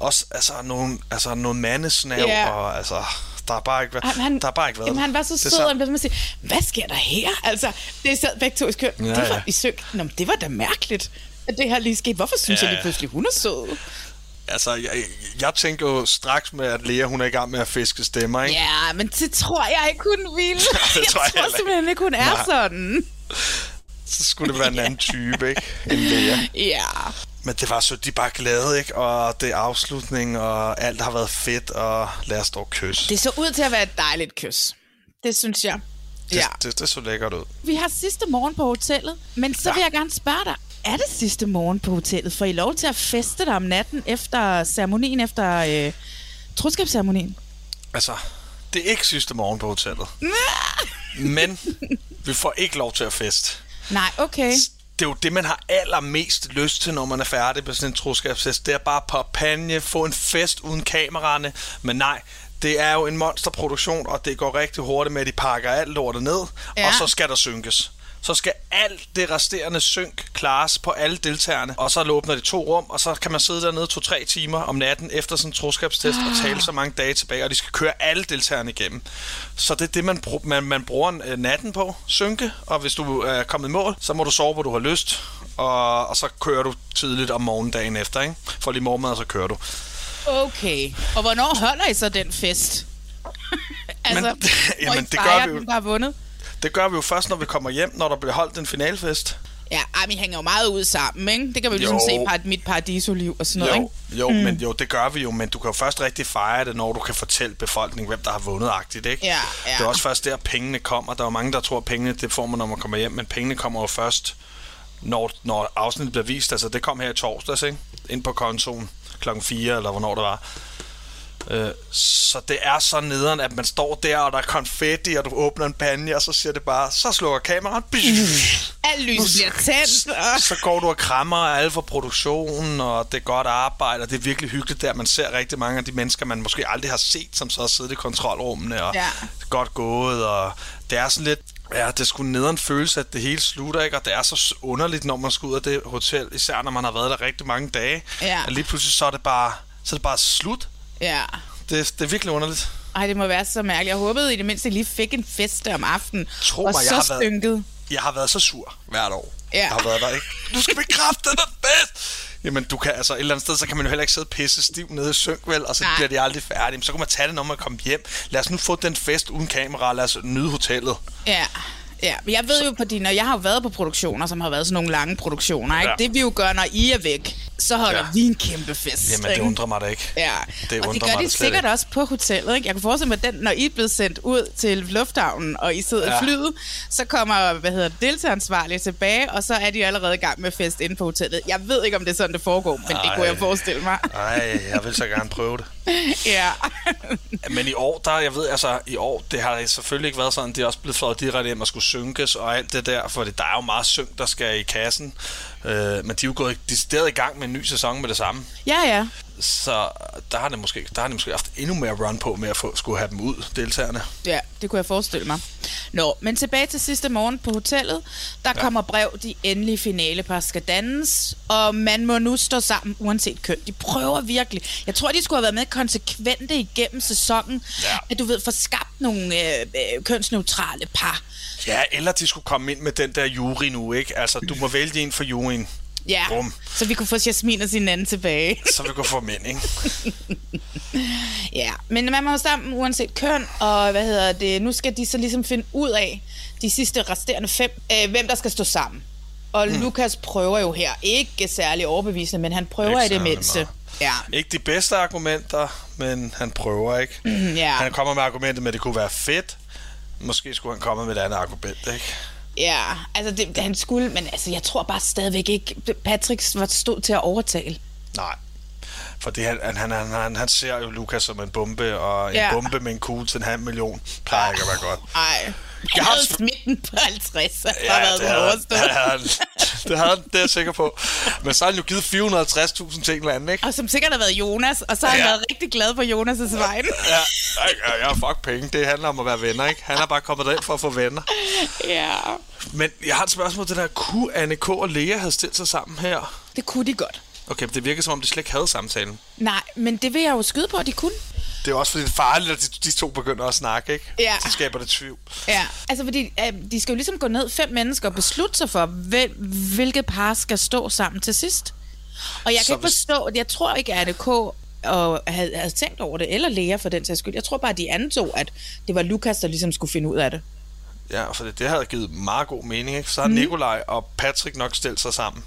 også altså, nogle, altså, noget mandesnav, Ja. og altså, der har bare ikke været, Han, der har bare ikke været jamen, det. han var så Det sød, og han blev sådan sige, hvad sker der her? Altså, det sad begge to i skøn. Ja, det var ja. i søg. Nå, men det var da mærkeligt, at det her lige skete. Hvorfor synes Ja, jeg lige pludselig, hun er sød? Altså, jeg, jeg tænker jo straks med, at Lea, hun er i gang med at fiske stemmer, ikke? Ja, men det tror jeg ikke, hun vil. det jeg tror jeg tror simpelthen ikke, hun er Nej. sådan. Så skulle det være en anden type, ikke? End Lea. Ja. Men det var så, de bare glade, ikke? Og det er afslutning, og alt har været fedt, og lad os dog kysse. Det så ud til at være et dejligt kys. Det synes jeg. Det, Ja. det, det så lækkert ud. Vi har sidste morgen på hotellet, men så Ja. vil jeg gerne spørge dig, er det sidste morgen på hotellet? Får I lov til at feste der om natten efter ceremonien, efter øh, troskabsceremonien? Altså, det er ikke sidste morgen på hotellet. Men vi får ikke lov til at feste. Nej, okay. Det er jo det, man har allermest lyst til, når man er færdig på sådan en troskabsfest. Det er bare på panje, få en fest uden kameraerne. Men nej, det er jo en monsterproduktion, og det går rigtig hurtigt med, at de pakker alt lortet ned, ja. og så skal der synkes. Så skal alt det resterende synk klares på alle deltagerne, og så åbner de to rum, og så kan man sidde dernede to-tre timer om natten efter sådan en troskabstest og tale så mange dage tilbage, og de skal køre alle deltagerne igennem. Så det er det, man, bru- man, man bruger øh, natten på, synke, og hvis du er kommet i mål, så må du sove, hvor du har lyst, og, og så kører du tidligt om morgendagen efter, ikke? For lige morgenmad, og så kører du. Okay. Og hvornår holder I så den fest? altså, Men- jamen, det gør vi jo. den, der har vundet? Det gør vi jo først, når vi kommer hjem, når der bliver holdt en finalfest. Ja, ej, vi hænger jo meget ud sammen, ikke? Det kan vi jo ligesom se par- mit paradisoliv og sådan noget, Jo, ikke? jo, mm. men jo, det gør vi jo, men du kan jo først rigtig fejre det, når du kan fortælle befolkningen, hvem der har vundet agtigt, ikke? Ja, ja. Det er også først der, pengene kommer. Der er jo mange, der tror, at pengene, det får man, når man kommer hjem, men pengene kommer jo først, når, når afsnittet bliver vist. Altså, det kom her i torsdags, ikke? Ind på kontoen klokken 4, eller hvornår det var. Øh, så det er så nederen, at man står der, og der er konfetti, og du åbner en panje, og så siger det bare, så slukker kameraet. Alt lys bliver tændt. og- Så går du og krammer alle fra produktionen, og det er godt arbejde, og det er virkelig hyggeligt der. Man ser rigtig mange af de mennesker, man måske aldrig har set, som så har siddet i kontrolrummene, og Ja. godt gået, og det er sådan lidt, ja, det skulle nederen følelse, at det hele slutter, ikke? Og det er så underligt, når man skal ud af det hotel, især når man har været der rigtig mange dage, Ja. at lige pludselig så er det bare, så er det bare slut. Ja. Det, det er virkelig underligt. Ej, det må være så mærkeligt. Jeg håbede i det mindste, at lige fik en fest der om aftenen. Tro og mig, jeg så har været- stynket. Jeg har været så sur hvert år. Ja. Jeg har været der, ikke? Du skal bekræfte den fest! Jamen, du kan, altså et eller andet sted, så kan man jo heller ikke sidde pisse stiv nede i synk, vel? Og så Nej. bliver de aldrig færdige. Men så kan man tage det, når man kommer hjem. Lad os nu få den fest uden kamera. Lad os nyde hotellet. Ja. Ja, men jeg ved jo på dine, og jeg har jo været på produktioner, som har været sådan nogle lange produktioner, ikke? Ja. Det vi jo gør, når I er væk, så holder Ja. vi en kæmpe fest. Jamen, det ikke? undrer mig da ikke. Ja, Det og det gør de sikkert ikke. også på hotellet. Ikke? Jeg kan forestille mig, at den, når I er blevet sendt ud til lufthavnen, og I sidder ja. i flyet, så kommer hvad hedder det, deltageransvarlige tilbage, og så er de allerede i gang med fest inde på hotellet. Jeg ved ikke, om det er sådan, det foregår, men det kunne jeg Ej. forestille mig. Nej, jeg vil så gerne prøve det. ja. Men i år, der, jeg ved, altså, i år, det har selvfølgelig ikke været sådan, det er også blevet fløjet direkte hjem og skulle synkes og alt det der, for der er jo meget synk, der skal i kassen. Øh, men de er jo gået decideret i gang med en ny sæson med det samme. Ja, ja. Så der har det måske, der har det måske haft endnu mere run på med at få, skulle have dem ud, deltagerne. Ja, det kunne jeg forestille mig. Nå, men tilbage til sidste morgen på hotellet. Der ja. kommer brev, de endelige finalepar skal dannes, og man må nu stå sammen uanset køn. De prøver virkelig. Jeg tror, de skulle have været med konsekvente igennem sæsonen, Ja. at du ved, få skabt nogle øh, øh, kønsneutrale par. Ja, eller de skulle komme ind med den der jury nu, ikke? Altså, du må vælge en for juryen, Ja, Bum. så vi kunne få Jasmin og sin anden tilbage. så vi kunne få mænd, ikke? Ja, men man må jo sammen uanset køn, og hvad hedder det, nu skal de så ligesom finde ud af, de sidste resterende fem, øh, hvem der skal stå sammen. Og mm. Lukas prøver jo her, ikke særlig overbevisende, men han prøver Ikke i det mindste. meget. Ja. Ikke de bedste argumenter, men han prøver, ikke? Mhm, ja. Han kommer med argumentet med, at det kunne være fedt. Måske skulle han komme med et andet argument, ikke? Ja, altså det, han skulle, men altså jeg tror bare stadigvæk ikke, Patrick var stod til at overtale. Nej. Fordi han, han, han, han, han ser jo Lukas som en bombe, og en Ja. bombe med en kugle til en halv million plejer ikke at være godt. Ej, Jeg havde sp- smitten på 50, så ja, været det den havde, han, det, havde han, det havde han, det er jeg sikker på. Men så har han jo givet 450.000 til en eller anden, ikke? Og som sikkert har været Jonas, og så har han Ja. været rigtig glad på Jonas' vegne. Ja, ja, ja, fuck penge. Det handler om at være venner, ikke? Han har bare kommet derind for at få venner. ja. Men jeg har et spørgsmål til det der. Kunne Anne K. og Lea have stillet sig sammen her? Det kunne de godt. Okay, det virker som om, de slet ikke havde samtalen. Nej, men det vil jeg jo skyde på, at de kunne. Det er også fordi, det er farligt, at de, de to begynder at snakke, ikke? Ja. Så skaber det tvivl. Ja, altså fordi øh, de skal jo ligesom gå ned fem mennesker og beslutte sig for, hvil, hvilke par skal stå sammen til sidst. Og jeg kan Så ikke forstå, jeg tror ikke, at ADK og havde, havde tænkt over det, eller Lea for den sags skyld. Jeg tror bare, at de antog, at det var Lukas, der ligesom skulle finde ud af det. Ja, for det, det havde givet meget god mening, ikke? Så har mm. Nikolaj og Patrick nok stillet sig sammen.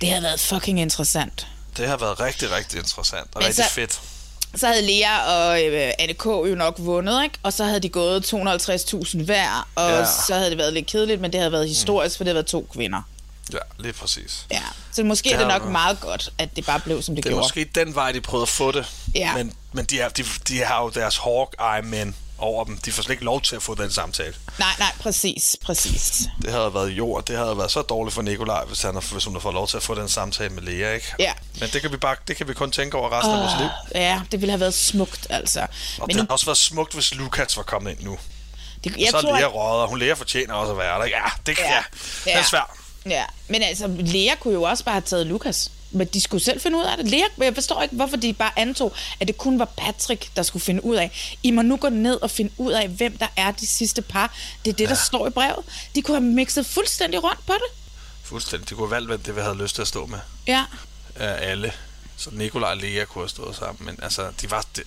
Det havde været fucking interessant. Det har været rigtig, rigtig interessant og Men rigtig så- fedt. Så havde Lea og øh, ADK jo nok vundet, ikke? Og så havde de gået 250.000 hver, og Ja. så havde det været lidt kedeligt, men det havde været historisk, mm. for det havde været to kvinder. Ja, lige præcis. Ja, så måske Det det er det har nok været- meget godt, at det bare blev, som det, Det er gjorde. måske den vej, de prøvede at få det. Ja. Men, men de, er, de, de har jo deres Hawkeye-mænd over dem. De får slet ikke lov til at få den samtale. Nej, nej, præcis, præcis. Det havde været jord. Det havde været så dårligt for Nikolaj, hvis, han, hvis hun har fået lov til at få den samtale med Lea, ikke? Ja. Men det kan vi, bare, det kan vi kun tænke over resten af vores liv. Ja, det ville have været smukt, altså. Og Men det nu, har også været smukt, hvis Lukas var kommet ind nu. det, Jeg så er tror, Lea røget, og hun Lea fortjener også at være der. Ja, det kan Ja. ja. ja. Den er Ja. svær. Ja, men altså, Lea kunne jo også bare have taget Lukas. Men de skulle selv finde ud af det. Lea, jeg forstår ikke, hvorfor de bare antog, at det kun var Patrick, der skulle finde ud af. I må nu gå ned og finde ud af, hvem der er de sidste par. Det er det, ja. der står i brevet. De kunne have mixet fuldstændig rundt på det. Fuldstændig. De kunne have valgt, hvem det vi havde lyst til at stå med. Ja. Af alle. Så Nikolaj og Lea kunne have stået sammen. Men altså, de var, de,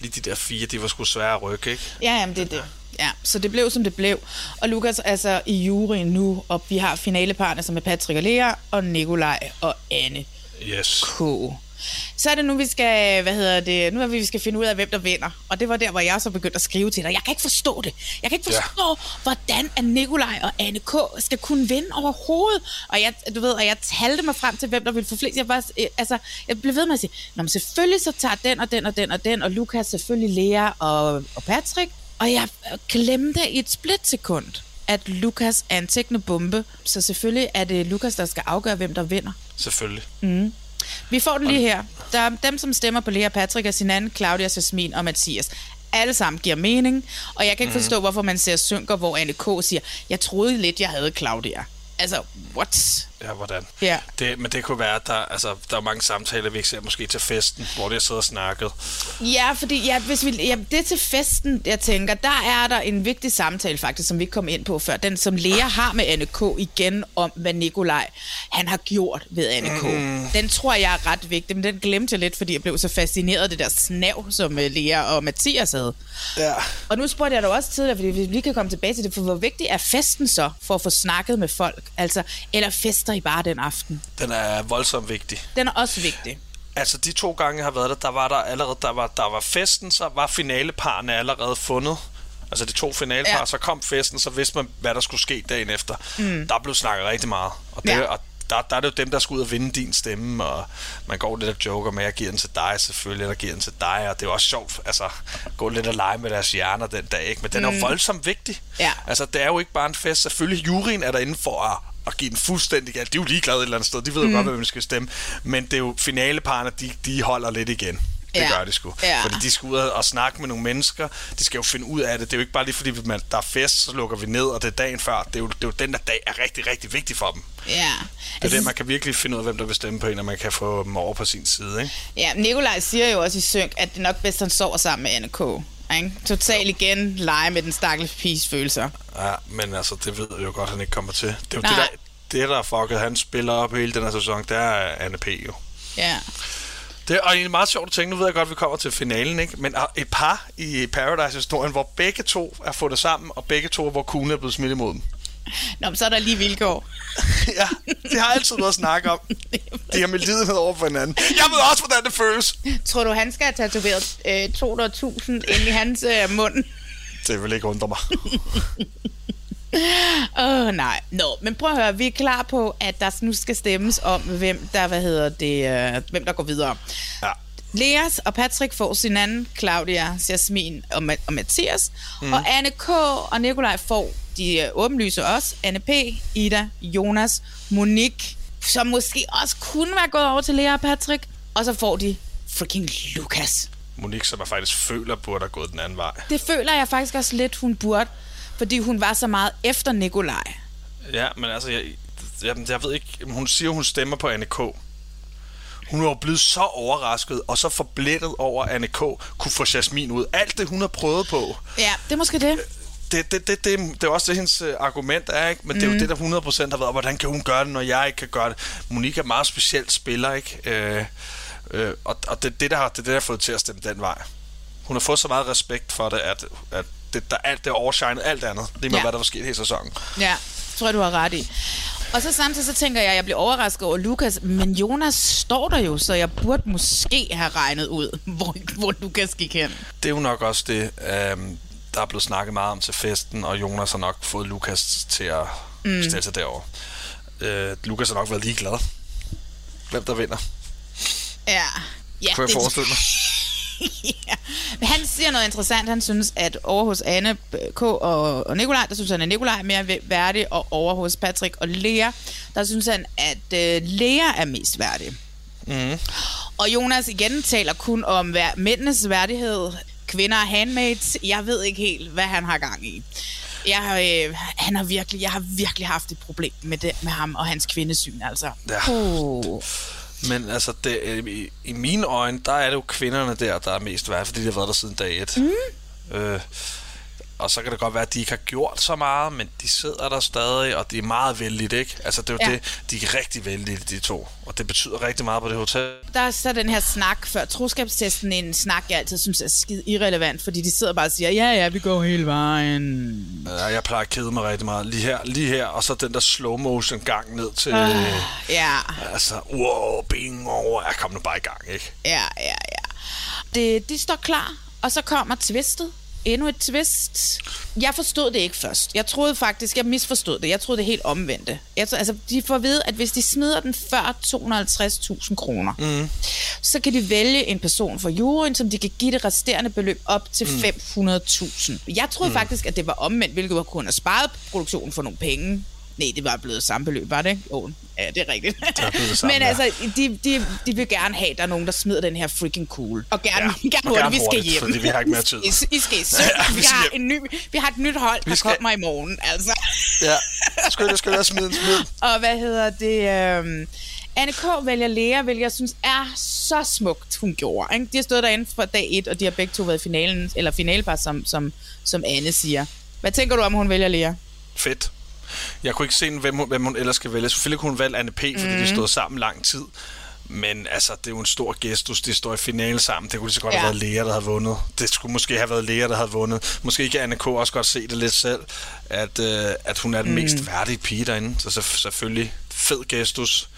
lige de der fire, de var sgu svære at rykke, ikke? Ja, jamen det er det. Ja, så det blev, som det blev. Og Lukas altså i juryen nu, og vi har finalepartner, som er Patrick og Lea, og Nikolaj og Anne Yes. K. Så er det nu, vi skal, hvad hedder det, nu er vi, vi skal finde ud af, hvem der vinder. Og det var der, hvor jeg så begyndte at skrive til dig. Jeg kan ikke forstå det. Jeg kan ikke forstå, ja. hvordan at Nikolaj og Anne K. skal kunne vinde overhovedet. Og jeg, du ved, og jeg talte mig frem til, hvem der ville få flest. Jeg, var, altså, jeg blev ved med at sige, Nå, men selvfølgelig så tager den og den og den og den, og Lukas selvfølgelig Lea og, og Patrick. Og jeg glemte i et splitsekund, at Lukas er en teknobombe. Så selvfølgelig er det Lukas, der skal afgøre, hvem der vinder. Selvfølgelig. Mm. Vi får den lige her. Der er dem, som stemmer på Lea Patrick, er Sinan, Claudia, Jasmin og Mathias. Alle sammen giver mening, og jeg kan ikke Mhm. forstå, hvorfor man ser synker, hvor Anne K. siger, jeg troede lidt, jeg havde Claudia. Altså, what? Ja, hvordan? Ja. Det, men det kunne være, at der, altså, der er mange samtaler, vi ikke ser måske til festen, hvor de har siddet og snakket. Ja, fordi ja, hvis vi, ja, det til festen, jeg tænker, der er der en vigtig samtale faktisk, som vi ikke kom ind på før. Den, som Lea har med Anne K. igen om, hvad Nikolaj han har gjort ved Anne K. Mm. Den tror jeg er ret vigtig, men den glemte jeg lidt, fordi jeg blev så fascineret af det der snav, som øh, Lea og Mathias havde. Ja. Og nu spurgte jeg dig også tidligere, fordi vi lige kan komme tilbage til det, for hvor vigtig er festen så, for at få snakket med folk? Altså, eller fester I bare den aften? Den er voldsomt vigtig. Den er også vigtig. Altså, de to gange, jeg har været der, der var der allerede, der var, der var festen, så var finaleparerne allerede fundet. Altså, de to finalepar, Ja. så kom festen, så vidste man, hvad der skulle ske dagen efter. Mm. Der blev snakket rigtig meget. Og, det, Ja. og der, der er det jo dem, der skal ud og vinde din stemme, og man går lidt og joker med, at jeg giver den til dig selvfølgelig, eller giver den til dig, og det er jo også sjovt, altså, gå lidt og lege med deres hjerner den dag, ikke? Men den er Mm. jo voldsomt vigtig. Ja. Altså, det er jo ikke bare en fest. Selvfølgelig, juryen er derinde for at, og give den fuldstændig galt. De er jo ligeglade et eller andet sted. De ved jo mm. godt, hvem de skal stemme. Men det er jo finaleparerne, de, de holder lidt igen. Det Ja. gør de sgu. Ja. Fordi de skal ud og snakke med nogle mennesker. De skal jo finde ud af det. Det er jo ikke bare lige fordi, man, der er fest, så lukker vi ned, og det er dagen før. Det er jo, det er jo den der dag er rigtig, rigtig vigtig for dem. Ja. Det er Altså, det, man kan virkelig finde ud af, hvem der vil stemme på en, og man kan få dem over på sin side, ikke? Ja, Nikolaj siger jo også i synk, at det nok bedst, at han sover sammen med Anne K. Ikke? Total igen lege med den stakkels piges følelser. Ja, men altså, det ved vi jo godt, han ikke kommer til. Det er jo Nej. det, der, det, der er fucket, han spiller op hele den her sæson, det er Anne P. jo. Ja. Det er og egentlig meget sjovt at tænke, nu ved jeg godt, at vi kommer til finalen, ikke? men et par i Paradise-historien, hvor begge to er fundet sammen, og begge to, hvor kugle er blevet smidt imod dem. Nå, men så er der lige vilkår. ja, de har altid noget at snakke om. De har med lidenhed over for hinanden. Jeg ved også, hvordan det føles. Tror du, han skal have tatoveret øh, 200.000 ind i hans øh, mund? Det vil ikke undre mig. Åh, oh, nej. Nå, men prøv at høre, vi er klar på, at der nu skal stemmes om, hvem der, hvad hedder det, øh, hvem der går videre. Ja. Leas og Patrick får sin anden, Claudia, Jasmin og, Ma- og Mathias. Mm. Og Anne K. og Nikolaj får de øh, åbenlyse også. Anne P., Ida, Jonas, Monique, som måske også kunne være gået over til Lea og Patrick. Og så får de freaking Lukas. Monique, som jeg faktisk føler, burde have gået den anden vej. Det føler jeg faktisk også lidt, hun burde. Fordi hun var så meget efter Nikolaj. Ja, men altså, jeg, jeg, jeg ved ikke, hun siger, hun stemmer på Anne K. Hun var blevet så overrasket og så forblættet over, at Anne K. kunne få Jasmin ud. Alt det, hun har prøvet på, Ja, det er måske det. Det, det, det, det, det er også det, hendes øh, argument er, ikke? Men mm. det er jo det, der 100% har været, hvordan kan hun gøre det, når jeg ikke kan gøre det? Monique er meget specielt spiller, ikke? Øh, øh, og og det, det, der har, det er det, der har fået til at stemme den vej. Hun har fået så meget respekt for det, at, at det, der, alt det overshinede alt andet, lige med, Ja. hvad der var sket hele sæsonen. Ja, tror jeg, du har ret i. Og så samtidig så tænker jeg, at jeg bliver overrasket over Lukas, men Jonas står der jo, så jeg burde måske have regnet ud, hvor, hvor Lukas gik hen. Det er jo nok også det, øhm, der er blevet snakket meget om til festen, og Jonas har nok fået Lukas til at mm. stille sig derover. Øh, Lukas har nok været ligeglad. Hvem der vinder, Ja, ja kunne jeg forestille mig. ja. Men han siger noget interessant. Han synes, at over hos Anne K. og, og Nikolaj, der synes han, at Nikolaj er mere væ- værdig, og over hos Patrick og Lea, der synes han, at øh, Lea er mest værdig. Mm. Og Jonas igen taler kun om vær- mændenes værdighed, kvinder er handmaids. Jeg ved ikke helt, hvad han har gang i. Jeg har, øh, han har virkelig, jeg har virkelig haft et problem med, det, med ham og hans kvindesyn, altså. Ja. Uh. Men altså, det, øh, i, i mine øjne, der er det jo kvinderne der, der er mest værd, fordi de har været der siden dag et. Mm. Øh, og så kan det godt være, at de ikke har gjort så meget, men de sidder der stadig, og de er meget vældigt, ikke? Altså, det er jo Ja. det, de er rigtig vældige, de to. Og det betyder rigtig meget på det hotel. Der er så den her snak før troskabstesten, en snak, jeg altid synes er skide irrelevant, fordi de sidder bare og siger, ja, ja, vi går hele vejen. Ja, jeg plejer at kede mig rigtig meget. Lige her, lige her, og så den der slow motion gang ned til... Øh, Ja, altså, wow, bing over. Jeg kom nu bare i gang, ikke? ja, ja, ja. Det, de står klar, og så kommer twistet. Endnu et twist. Jeg forstod det ikke først. Jeg troede faktisk, jeg misforstod det. Jeg troede det helt omvendte. Jeg, altså, de får at vide, at hvis de smider den før 250.000 kroner, mm. så kan de vælge en person fra juryen, som de kan give det resterende beløb op til mm. 500.000. Jeg troede mm. faktisk, at det var omvendt, hvilket kunne have sparet produktionen for nogle penge. Nej, det var blevet samme beløb, var det ikke? Jo, ja, det er rigtigt. Det det samme, Men altså, de, de, de vil gerne have, at der er nogen, der smider den her freaking cool. Og gerne, Ja, gerne og hurtigt, gerne vi skal hjem. fordi vi har ikke mere tid. I, I skal i søvn. Ja, vi vi, har en ny, vi har et nyt hold, der skal- kommer i morgen, altså. Ja, skynd dig, skynd dig, smid smid. Og hvad hedder det? Øhm, Anne K. vælger Lea, hvilket jeg synes er så smukt, hun gjorde. Ikke? De har stået derinde fra dag et, og de har begge to været i finalen, eller finalpar, som, som, som Anne siger. Hvad tænker du om, hun vælger Lea? Fedt. Jeg kunne ikke se, hvem hun, hvem hun ellers skal vælge. Selvfølgelig kunne hun valgt Anne P., fordi mm. de stod sammen lang tid. Men altså, det er jo en stor gestus. De står i finale sammen. Det kunne lige så godt ja. Ja. have været Lea, der havde vundet. Det skulle måske have været Lea, der havde vundet. Måske kan Anne K. også godt se det lidt selv, at, øh, at hun er den mm. mest værdige pige derinde. Så, så selvfølgelig fed gestus.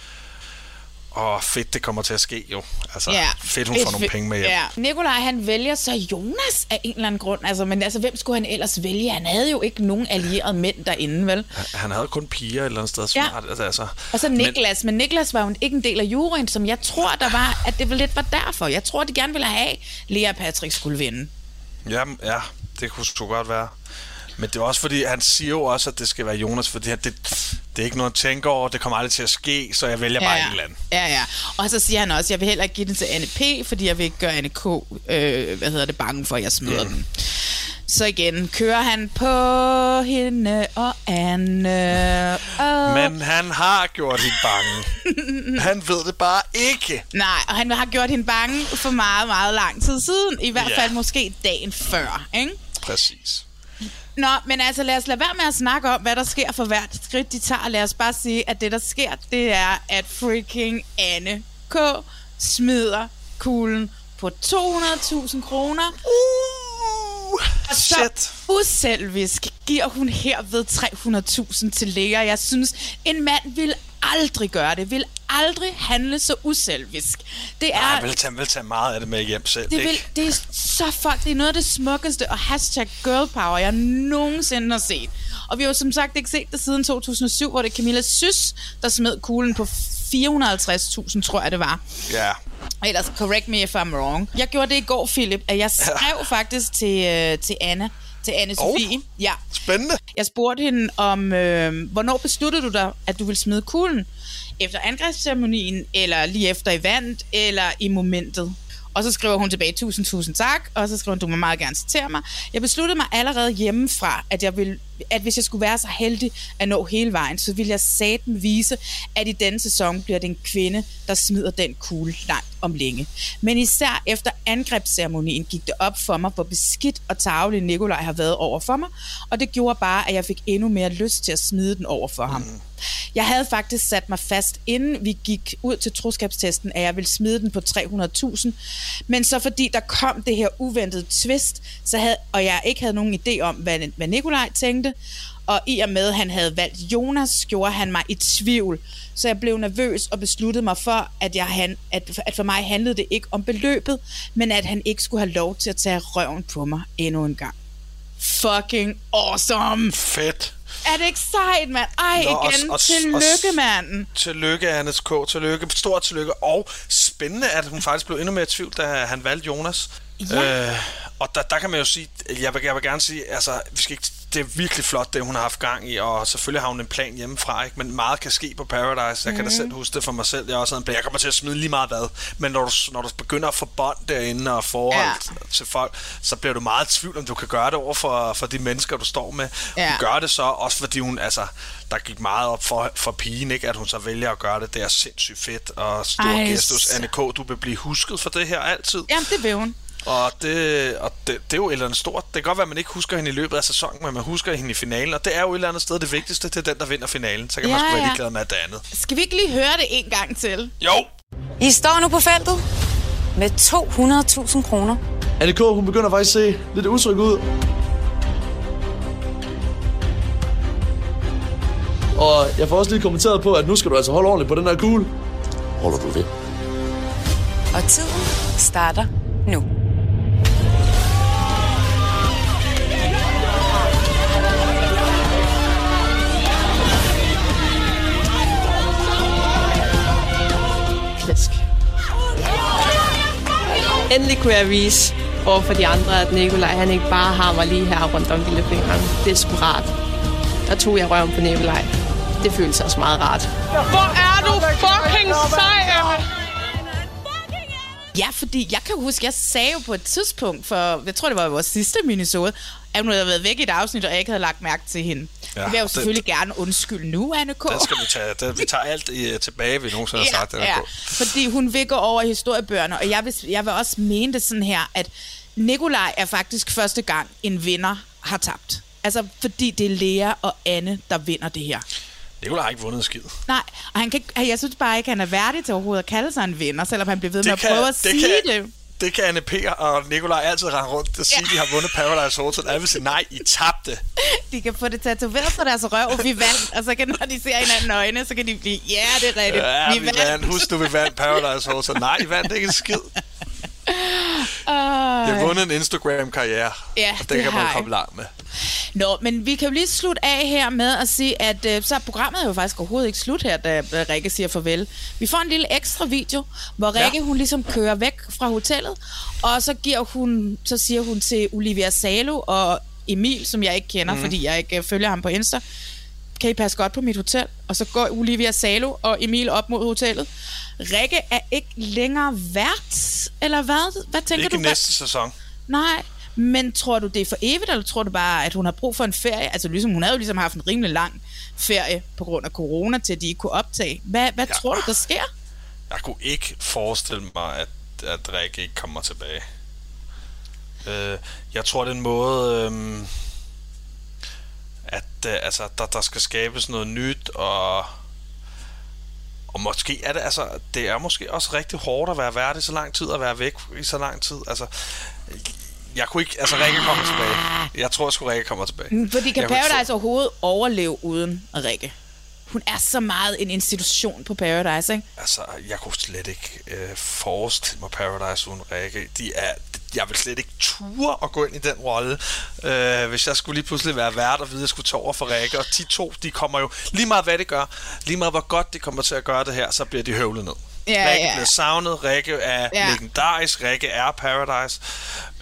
Og fedt, det kommer til at ske jo. Altså, Ja. fedt, hun får nogle penge med hjem. Ja. Nikolaj, han vælger så Jonas af en eller anden grund. Altså, men altså, hvem skulle han ellers vælge? Han havde jo ikke nogen allierede mænd derinde, vel? Han havde kun piger et eller andet sted. Ja. Smart, altså, altså. Og så Niklas, men, men Niklas var jo ikke en del af juryen, som jeg tror, der var, at det vel lidt var derfor. Jeg tror, de gerne ville have, Lea og Patrick skulle vinde. Jamen, ja, det kunne sgu godt være. Men det er også fordi, han siger jo også, at det skal være Jonas, fordi det, det det er ikke noget, jeg tænker over, det kommer aldrig til at ske, så jeg vælger Ja, bare ja. et eller andet. Ja, ja. Og så siger han også, jeg vil heller ikke give den til Anne P., fordi jeg vil ikke gøre Anne K. Øh, hvad hedder det, bange for, at jeg smider mm. den. Så igen kører han på hende og Anne. Og... Men han har gjort hende bange. han ved det bare ikke. Nej, og han har gjort hende bange for meget, meget lang tid siden. I hvert Ja. fald måske dagen før, ikke? Præcis. Nå, men altså lad os lade være med at snakke om, hvad der sker for hvert skridt, de tager. Lad os bare sige, at det, der sker, det er, at freaking Anne K. smider kuglen på 200.000 kroner. Uh, og så shit. uselvisk giver hun herved 300.000 til Lea. Jeg synes, en mand vil aldrig gøre det. Vil aldrig handle så uselvisk. Det er... Ej, jeg vil tage, vil tage meget af det med hjem selv, Det, vil, ikke? det er så fuck, det er noget af det smukkeste og hashtag girl power, jeg nogensinde har set. Og vi har jo som sagt ikke set det siden 2007, hvor det er Camilla Sys, der smed kuglen på 450.000, tror jeg det var. Ja. Og ellers, correct me if I'm wrong. Jeg gjorde det i går, Philip, at jeg skrev faktisk til, øh, til Anna, til Anne Oh. Sofie. Ja. Spændende. Jeg spurgte hende om, øh, hvornår besluttede du dig, at du ville smide kuglen? Efter angrebsceremonien, eller lige efter event, eller i momentet? Og så skriver hun tilbage, tusind, tusind tak. Og så skriver hun, du må meget gerne citere mig. Jeg besluttede mig allerede hjemmefra, at, jeg ville, at hvis jeg skulle være så heldig at nå hele vejen, så ville jeg saten vise, at i denne sæson bliver det en kvinde, der smider den kugle langt om længe. Men især efter angrebsceremonien gik det op for mig, hvor beskidt og tavlig Nikolaj har været over for mig, og det gjorde bare, at jeg fik endnu mere lyst til at smide den over for ham. Jeg havde faktisk sat mig fast, inden vi gik ud til troskabstesten, at jeg ville smide den på 300.000. Men så fordi der kom det her uventede twist, så havde, og jeg ikke havde nogen idé om, hvad, hvad Nikolaj tænkte, og i og med, at han havde valgt Jonas, gjorde han mig i tvivl. Så jeg blev nervøs og besluttede mig for, at, jeg, han, at, at for mig handlede det ikke om beløbet, men at han ikke skulle have lov til at tage røven på mig endnu en gang. Fucking awesome! Fedt. Er det ikke sejt, mand? Ej, Nå, igen. og- Tillykke, og- manden. Tillykke, Annes K. Tillykke. Stort tillykke. Og spændende, at hun faktisk blev endnu mere i tvivl, da han valgte Jonas. Ja. Øh, og der, der kan man jo sige, jeg vil, jeg vil gerne sige, altså, vi skal ikke, det er virkelig flot, det hun har haft gang i, og selvfølgelig har hun en plan hjemmefra, ikke? men meget kan ske på Paradise. Jeg kan da Mhm. selv huske det for mig selv. Jeg også havde en plan. Jeg kommer til at smide lige meget hvad. Men når du, når du begynder at få bånd derinde og forhold Ja. til folk, så bliver du meget i tvivl, om du kan gøre det over for, for de mennesker, du står med. Ja. Hun gør det så, også fordi hun, altså, der gik meget op for, for pigen, ikke? at hun så vælger at gøre det. Det er sindssygt fedt, og stor gestus. så- Anne K., du vil blive husket for det her altid. Jamen, det vil hun. Og, det, og det, det er jo et eller andet stort. Det kan godt være, at man ikke husker hende i løbet af sæsonen, men man husker hende i finalen. Og det er jo et eller andet sted det vigtigste. Det er den, der vinder finalen. Så kan ja, man Ja, sgu være ligeglad med det andet. Skal vi ikke lige høre det en gang til? Jo! I står nu på feltet med 200.000 kroner. Anne K., hun begynder faktisk at se lidt utryg ud. Og jeg får også lige kommenteret på, at nu skal du altså holde ordentligt på den her kugle. Holder du det? Og tiden starter Endelig kunne jeg vise over for de andre, at Nikolaj han ikke bare har mig lige her rundt om lillefingeren. Desperat. Der tog jeg røven på Nikolaj. Det føles også meget rart. Hvor er du fucking sej? Ja, fordi jeg kan huske, jeg sagde jo på et tidspunkt, for jeg tror, det var i vores sidste minisode, at hun havde været væk i et afsnit, og jeg ikke havde lagt mærke til hende. Ja, Ja, det vil jeg jo det- selvfølgelig gerne undskylde nu, Anne K. Det skal vi tage. Det, vi tager alt i, tilbage, vi nogensinde har sagt. Det ja, ja, god. fordi hun vil gå over historiebøgerne, og jeg vil, jeg vil også mene det sådan her, at Nikolaj er faktisk første gang, en vinder har tabt. Altså, fordi det er Lea og Anne, der vinder det her. Nicolaj har ikke vundet skid. Nej, og han kan, ikke- jeg synes bare ikke, han er værdig til overhovedet at kalde sig en vinder, selvom han bliver ved med Det at prøve at det sige kan, det. Det kan Anne P. og Nikolaj altid rende rundt og sige, ja. de har vundet Paradise Hotel. Alle vil sige, nej, I tabte. De kan få det tatoveret på deres røv, vi vandt, og så kan, når de ser hinanden i øjnene, så kan de blive, ja, det er rigtigt, Ja, vi, vi vandt. Husk, du vi vandt Paradise Hotel. Nej, I vandt ikke en skid. Uh, Jeg har vundet en Instagram-karriere. Ja, og det den kan man komme jeg. langt med. Nå, men vi kan jo lige slutte af her med at sige, at øh, så er programmet jo faktisk overhovedet ikke slut her, da da Rikke siger farvel. Vi får en lille ekstra video, hvor Rikke Ja. hun ligesom kører væk fra hotellet, og så, giver hun, så siger hun til Olivia Salo og Emil, som jeg ikke kender, mm. fordi jeg ikke øh, følger ham på Insta, kan I passe godt på mit hotel? Og så går Olivia Salo og Emil op mod hotellet. Rikke er ikke længere vært, eller hvad? Hvad tænker Ikke du? næste sæson. Nej, men tror du, det er for evigt, eller tror du bare, at hun har brug for en ferie? Altså, ligesom, hun havde jo ligesom haft en rimelig lang ferie på grund af corona, til at de ikke kunne optage. Hvad, hvad ja. tror du, der sker? Jeg kunne ikke forestille mig, at, at Rikke ikke kommer tilbage. Øh, jeg tror, det er en måde, øh, at øh, altså, der, der skal skabes noget nyt, og, og måske er det, altså, det er måske også rigtig hårdt at være vært i så lang tid, og være væk i så lang tid. Altså, jeg kunne ikke, altså Rikke kommer tilbage. Jeg tror sgu, Rikke kommer tilbage. Mm, Fordi kan Paradise overhovedet overleve uden Rikke? Hun er så meget en institution på Paradise, ikke? Altså, jeg kunne slet ikke øh, forestille mig Paradise uden Rikke. De er, jeg vil slet ikke ture at gå ind i den rolle, øh, hvis jeg skulle lige pludselig være vært og vide, at jeg skulle tage over for Rikke. Og de to, de kommer jo, lige meget hvad det gør, lige meget hvor godt de kommer til at gøre det her, så bliver de høvlet ned. Ja, Rikke ja. bliver savnet, Rikke er Ja. legendarisk, Rikke er Paradise,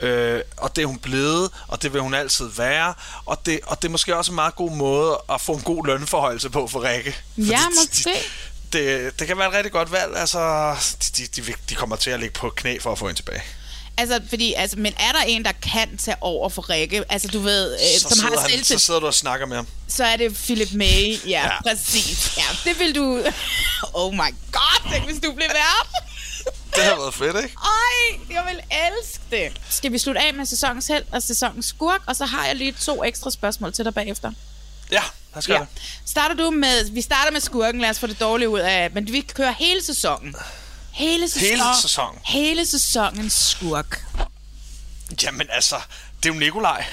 øh, og det er hun blevet, og det vil hun altid være, og det, og det er måske også en meget god måde at få en god lønforhøjelse på for Rikke. Fordi Ja, de- måske. det, det kan være et rigtig godt valg. Altså, de, de, de, de kommer til at ligge på knæ for at få hende tilbage. Altså, fordi, altså, men er der en, der kan tage over for Rikke? Altså, du ved, øh, Så som har han, så sidder du og snakker med ham. så er det Philip May. Ja, ja, præcis. Ja, det vil du... Oh my god, tænk, hvis du blev vært. Det har været fedt, ikke? Ej, jeg vil elske det. Skal vi slutte af med sæsonens held og sæsonens skurk? Og så har jeg lige to ekstra spørgsmål til dig bagefter. Ja, lad os Ja. det. Starter du med... Vi starter med skurken, lad os få det dårlige ud af... Men vi kører hele sæsonen. Hele sæsonen. Hele sæsonen. Hele sæsonens skurk. Jamen altså, det er jo Nikolaj.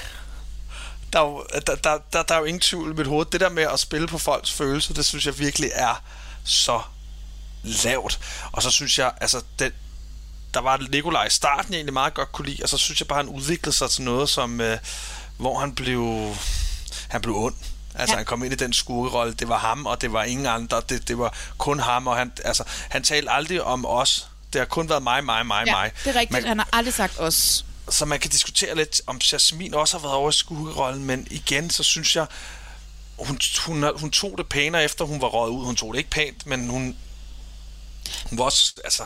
Der er jo, der, der, der, der er jo ingen tvivl i mit hoved. Det der med at spille på folks følelser, det synes jeg virkelig er så lavt. Og så synes jeg, altså, den, der var Nikolaj i starten, jeg egentlig meget godt kunne lide, og så synes jeg bare, han udviklede sig til noget, som, øh, hvor han blev, han blev ond. Altså, Ja. han kom ind i den skurkerolle. Det var ham, og det var ingen andre. Det, det var kun ham, og han, altså, han talte aldrig om os. Det har kun været mig, mig, mig, Ja, mig. det er rigtigt. Man, Han har aldrig sagt os. så man kan diskutere lidt, om Jasmine også har været over i skurkerollen, men igen, så synes jeg, hun, hun, hun tog det pænere efter hun var røget ud. Hun tog det ikke pænt, men hun, hun var også, altså,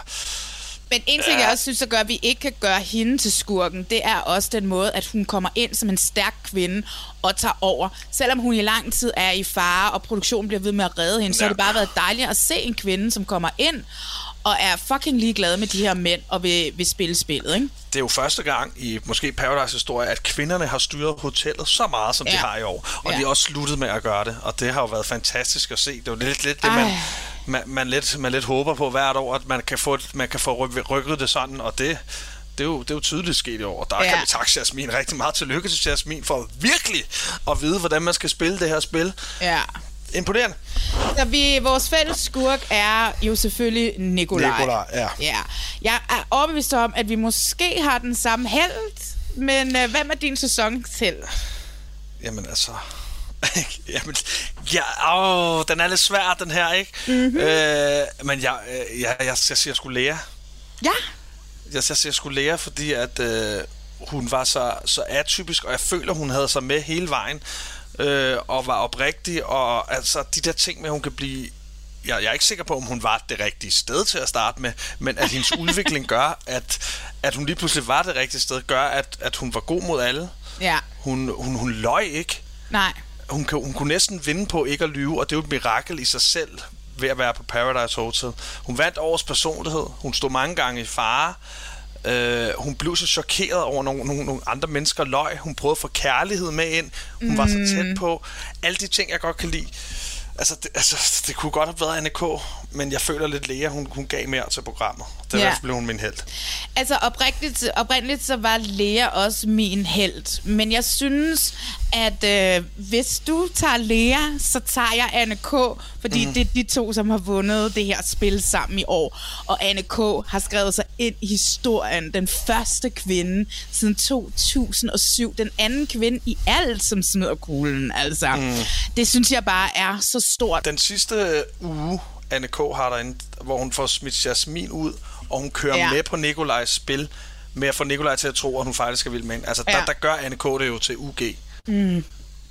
Men en ting, jeg også synes, der gør, at vi ikke kan gøre hende til skurken, det er også den måde, at hun kommer ind som en stærk kvinde og tager over. Selvom hun i lang tid er i fare, og produktionen bliver ved med at redde hende, så har det bare været dejligt at se en kvinde, som kommer ind og er fucking ligeglad med de her mænd og vil, vil spille spillet, ikke? det er jo første gang i måske Paradise historie, at kvinderne har styret hotellet så meget, som ja. de har i år. Og Ja. de har også sluttet med at gøre det, og det har jo været fantastisk at se. Det er jo lidt, lidt det, man, Ej. man, man, lidt, man lidt håber på hvert år, at man kan få, man kan få ryk- rykket det sådan, og det, det er, jo, det er jo tydeligt sket i år. Der ja. Ja. kan vi takke Jasmin rigtig meget. Tillykke til Jasmin for virkelig at vide, hvordan man skal spille det her spil. Ja. Imponerende. Så vi, vores fælles skurk er jo selvfølgelig Nikolaj. Nikolaj, ja. ja. Jeg er overbevist om, at vi måske har den samme held, men øh, hvem er din held? Jamen altså... Jamen, ja, åh, den er lidt svær, den her, ikke? Mhm. Mm-hmm. Øh, men jeg, øh, jeg, jeg, jeg siger sgu Lea. Ja. Jeg, jeg siger sgu Lea, fordi at øh, hun var så, så atypisk, og jeg føler, hun havde sig med hele vejen, øh, og var oprigtig, og altså de der ting med, at hun kan blive... Jeg, jeg er ikke sikker på, om hun var det rigtige sted til at starte med, men at hendes udvikling gør, at, at hun lige pludselig var det rigtige sted, gør, at, at hun var god mod alle. Ja. Hun, hun, hun løj ikke Nej. hun, kan, hun kunne næsten vinde på ikke at lyve, og det er jo et mirakel i sig selv ved at være på Paradise Hotel. Hun vandt årets personlighed. Hun stod mange gange i fare. Øh, hun blev så chokeret over nogle, nogle, nogle andre mennesker løg. Hun prøvede at få kærlighed med ind. Hun mm. var så tæt på. Alle de ting, jeg godt kan lide. Altså det, altså, det kunne godt have været Anne K., men jeg føler lidt, Lea, hun, hun gav mere til programmet. Derfor Ja. blev hun min held. Altså oprigtigt, oprindeligt så var Lea også min held. Men jeg synes, at øh, hvis du tager Lea, så tager jeg Anne K. Fordi mm. det er de to, som har vundet det her spil sammen i år. Og Anne K. har skrevet sig ind i historien. Den første kvinde siden 2007. Den anden kvinde i alt, som smider kuglen. Altså, mm. det synes jeg bare er så stort. Den sidste uge, Anne K. har derinde, hvor hun får smidt Jasmin ud, og hun kører Ja. med på Nikolajs spil, med at få Nikolaj til at tro, at hun faktisk er vild med hende. Altså, der, Ja. der gør Anne K. det jo til UG. Mm.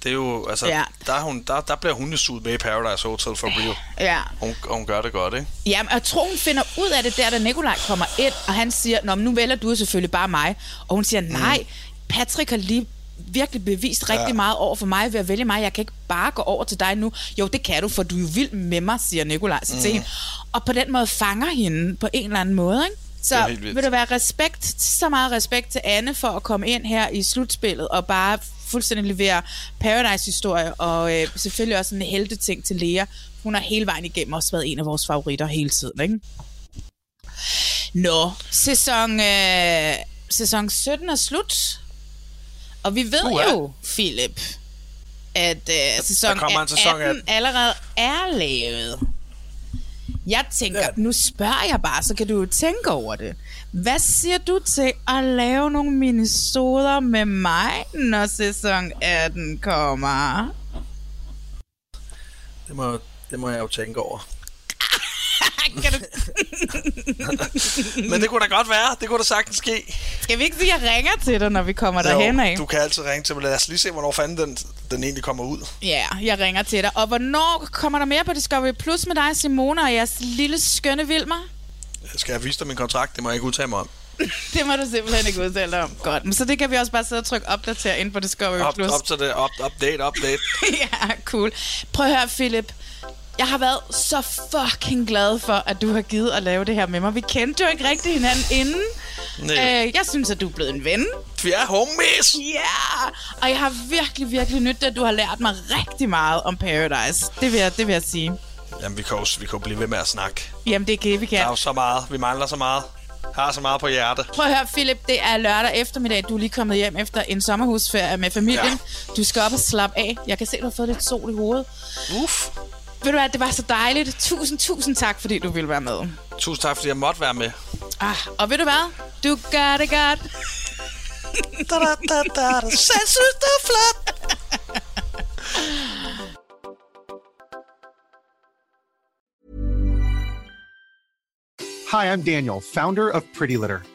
Det er jo, altså, Ja. der, er hun, der, der bliver hun jo suget med i Paradise Hotel for real. Ja. Hun, og hun gør det godt, ikke? Ja, men jeg tror, hun finder ud af det der, da Nikolaj kommer ind, og han siger, Nå, men nu vælger du selvfølgelig bare mig. Og hun siger, nej, Patrick har lige virkelig bevist rigtig Ja. meget over for mig ved at vælge mig. Jeg kan ikke bare gå over til dig nu. Jo, det kan du, for du er jo vild med mig, siger Nikolaj så til hende. Og på den måde fanger hende på en eller anden måde, ikke? Så vil der være respekt, så meget respekt til Anne for at komme ind her i slutspillet og bare fuldstændig levere Paradise-historie, og øh, selvfølgelig også en helteting til Lea. Hun har hele vejen igennem også været en af vores favoritter hele tiden, ikke? Nå, sæson, øh, sæson 17 er slut. Og vi ved Uha. jo, Philip, at øh, sæson, der kommer en sæson 18 allerede er lavet. Jeg tænker, Ja. nu spørger jeg bare, så kan du jo tænke over det. Hvad siger du til at lave nogle minisoder med mig, når sæson 18 kommer? Det må, det må jeg jo tænke over. kan du... Men det kunne da godt være. Det kunne da sagtens ske. Skal vi ikke sige, at jeg ringer til dig, når vi kommer derhen af? du kan altid ringe til mig. Lad os lige se, hvornår fanden den, den egentlig kommer ud. Ja, jeg ringer til dig. Og hvornår kommer der mere på Discovery Plus med dig, Simone, og jeres lille skønne Vilmer? Skal jeg vise dig min kontrakt? Det må jeg ikke udtale mig om. Det må du simpelthen ikke udtale dig om. Godt, men så det kan vi også bare sidde og trykke opdatere ind på Discovery Op, Plus. op til det. Op, update, update. ja, cool. Prøv at høre, Philip. Jeg har været så fucking glad for, at du har givet at lave det her med mig. Vi kendte jo ikke rigtig hinanden inden. Nej. Øh, jeg synes, at du er blevet en ven. Vi er homies. Ja! Yeah! Og jeg har virkelig, virkelig nyttet, at du har lært mig rigtig meget om Paradise. Det vil jeg, det vil jeg sige. Jamen, vi kan, jo, vi kan blive ved med at snakke. Jamen, det kan vi kan. Der er jo så meget. Vi mangler så meget. Har så meget på hjerte. Prøv at høre, Philip, det er lørdag eftermiddag. Du er lige kommet hjem efter en sommerhusferie med familien. Ja. Du skal op og slappe af. Jeg kan se, du har fået lidt sol i hovedet. Uff. Ved du hvad, det var så dejligt. Tusind, tusind tak, fordi du ville være med. Tusind tak, fordi jeg måtte være med. Ah, og ved du hvad? Du gør det godt. da, da, da, da, da. Selv synes, det er flot. Hi, I'm Daniel, founder of Pretty Litter.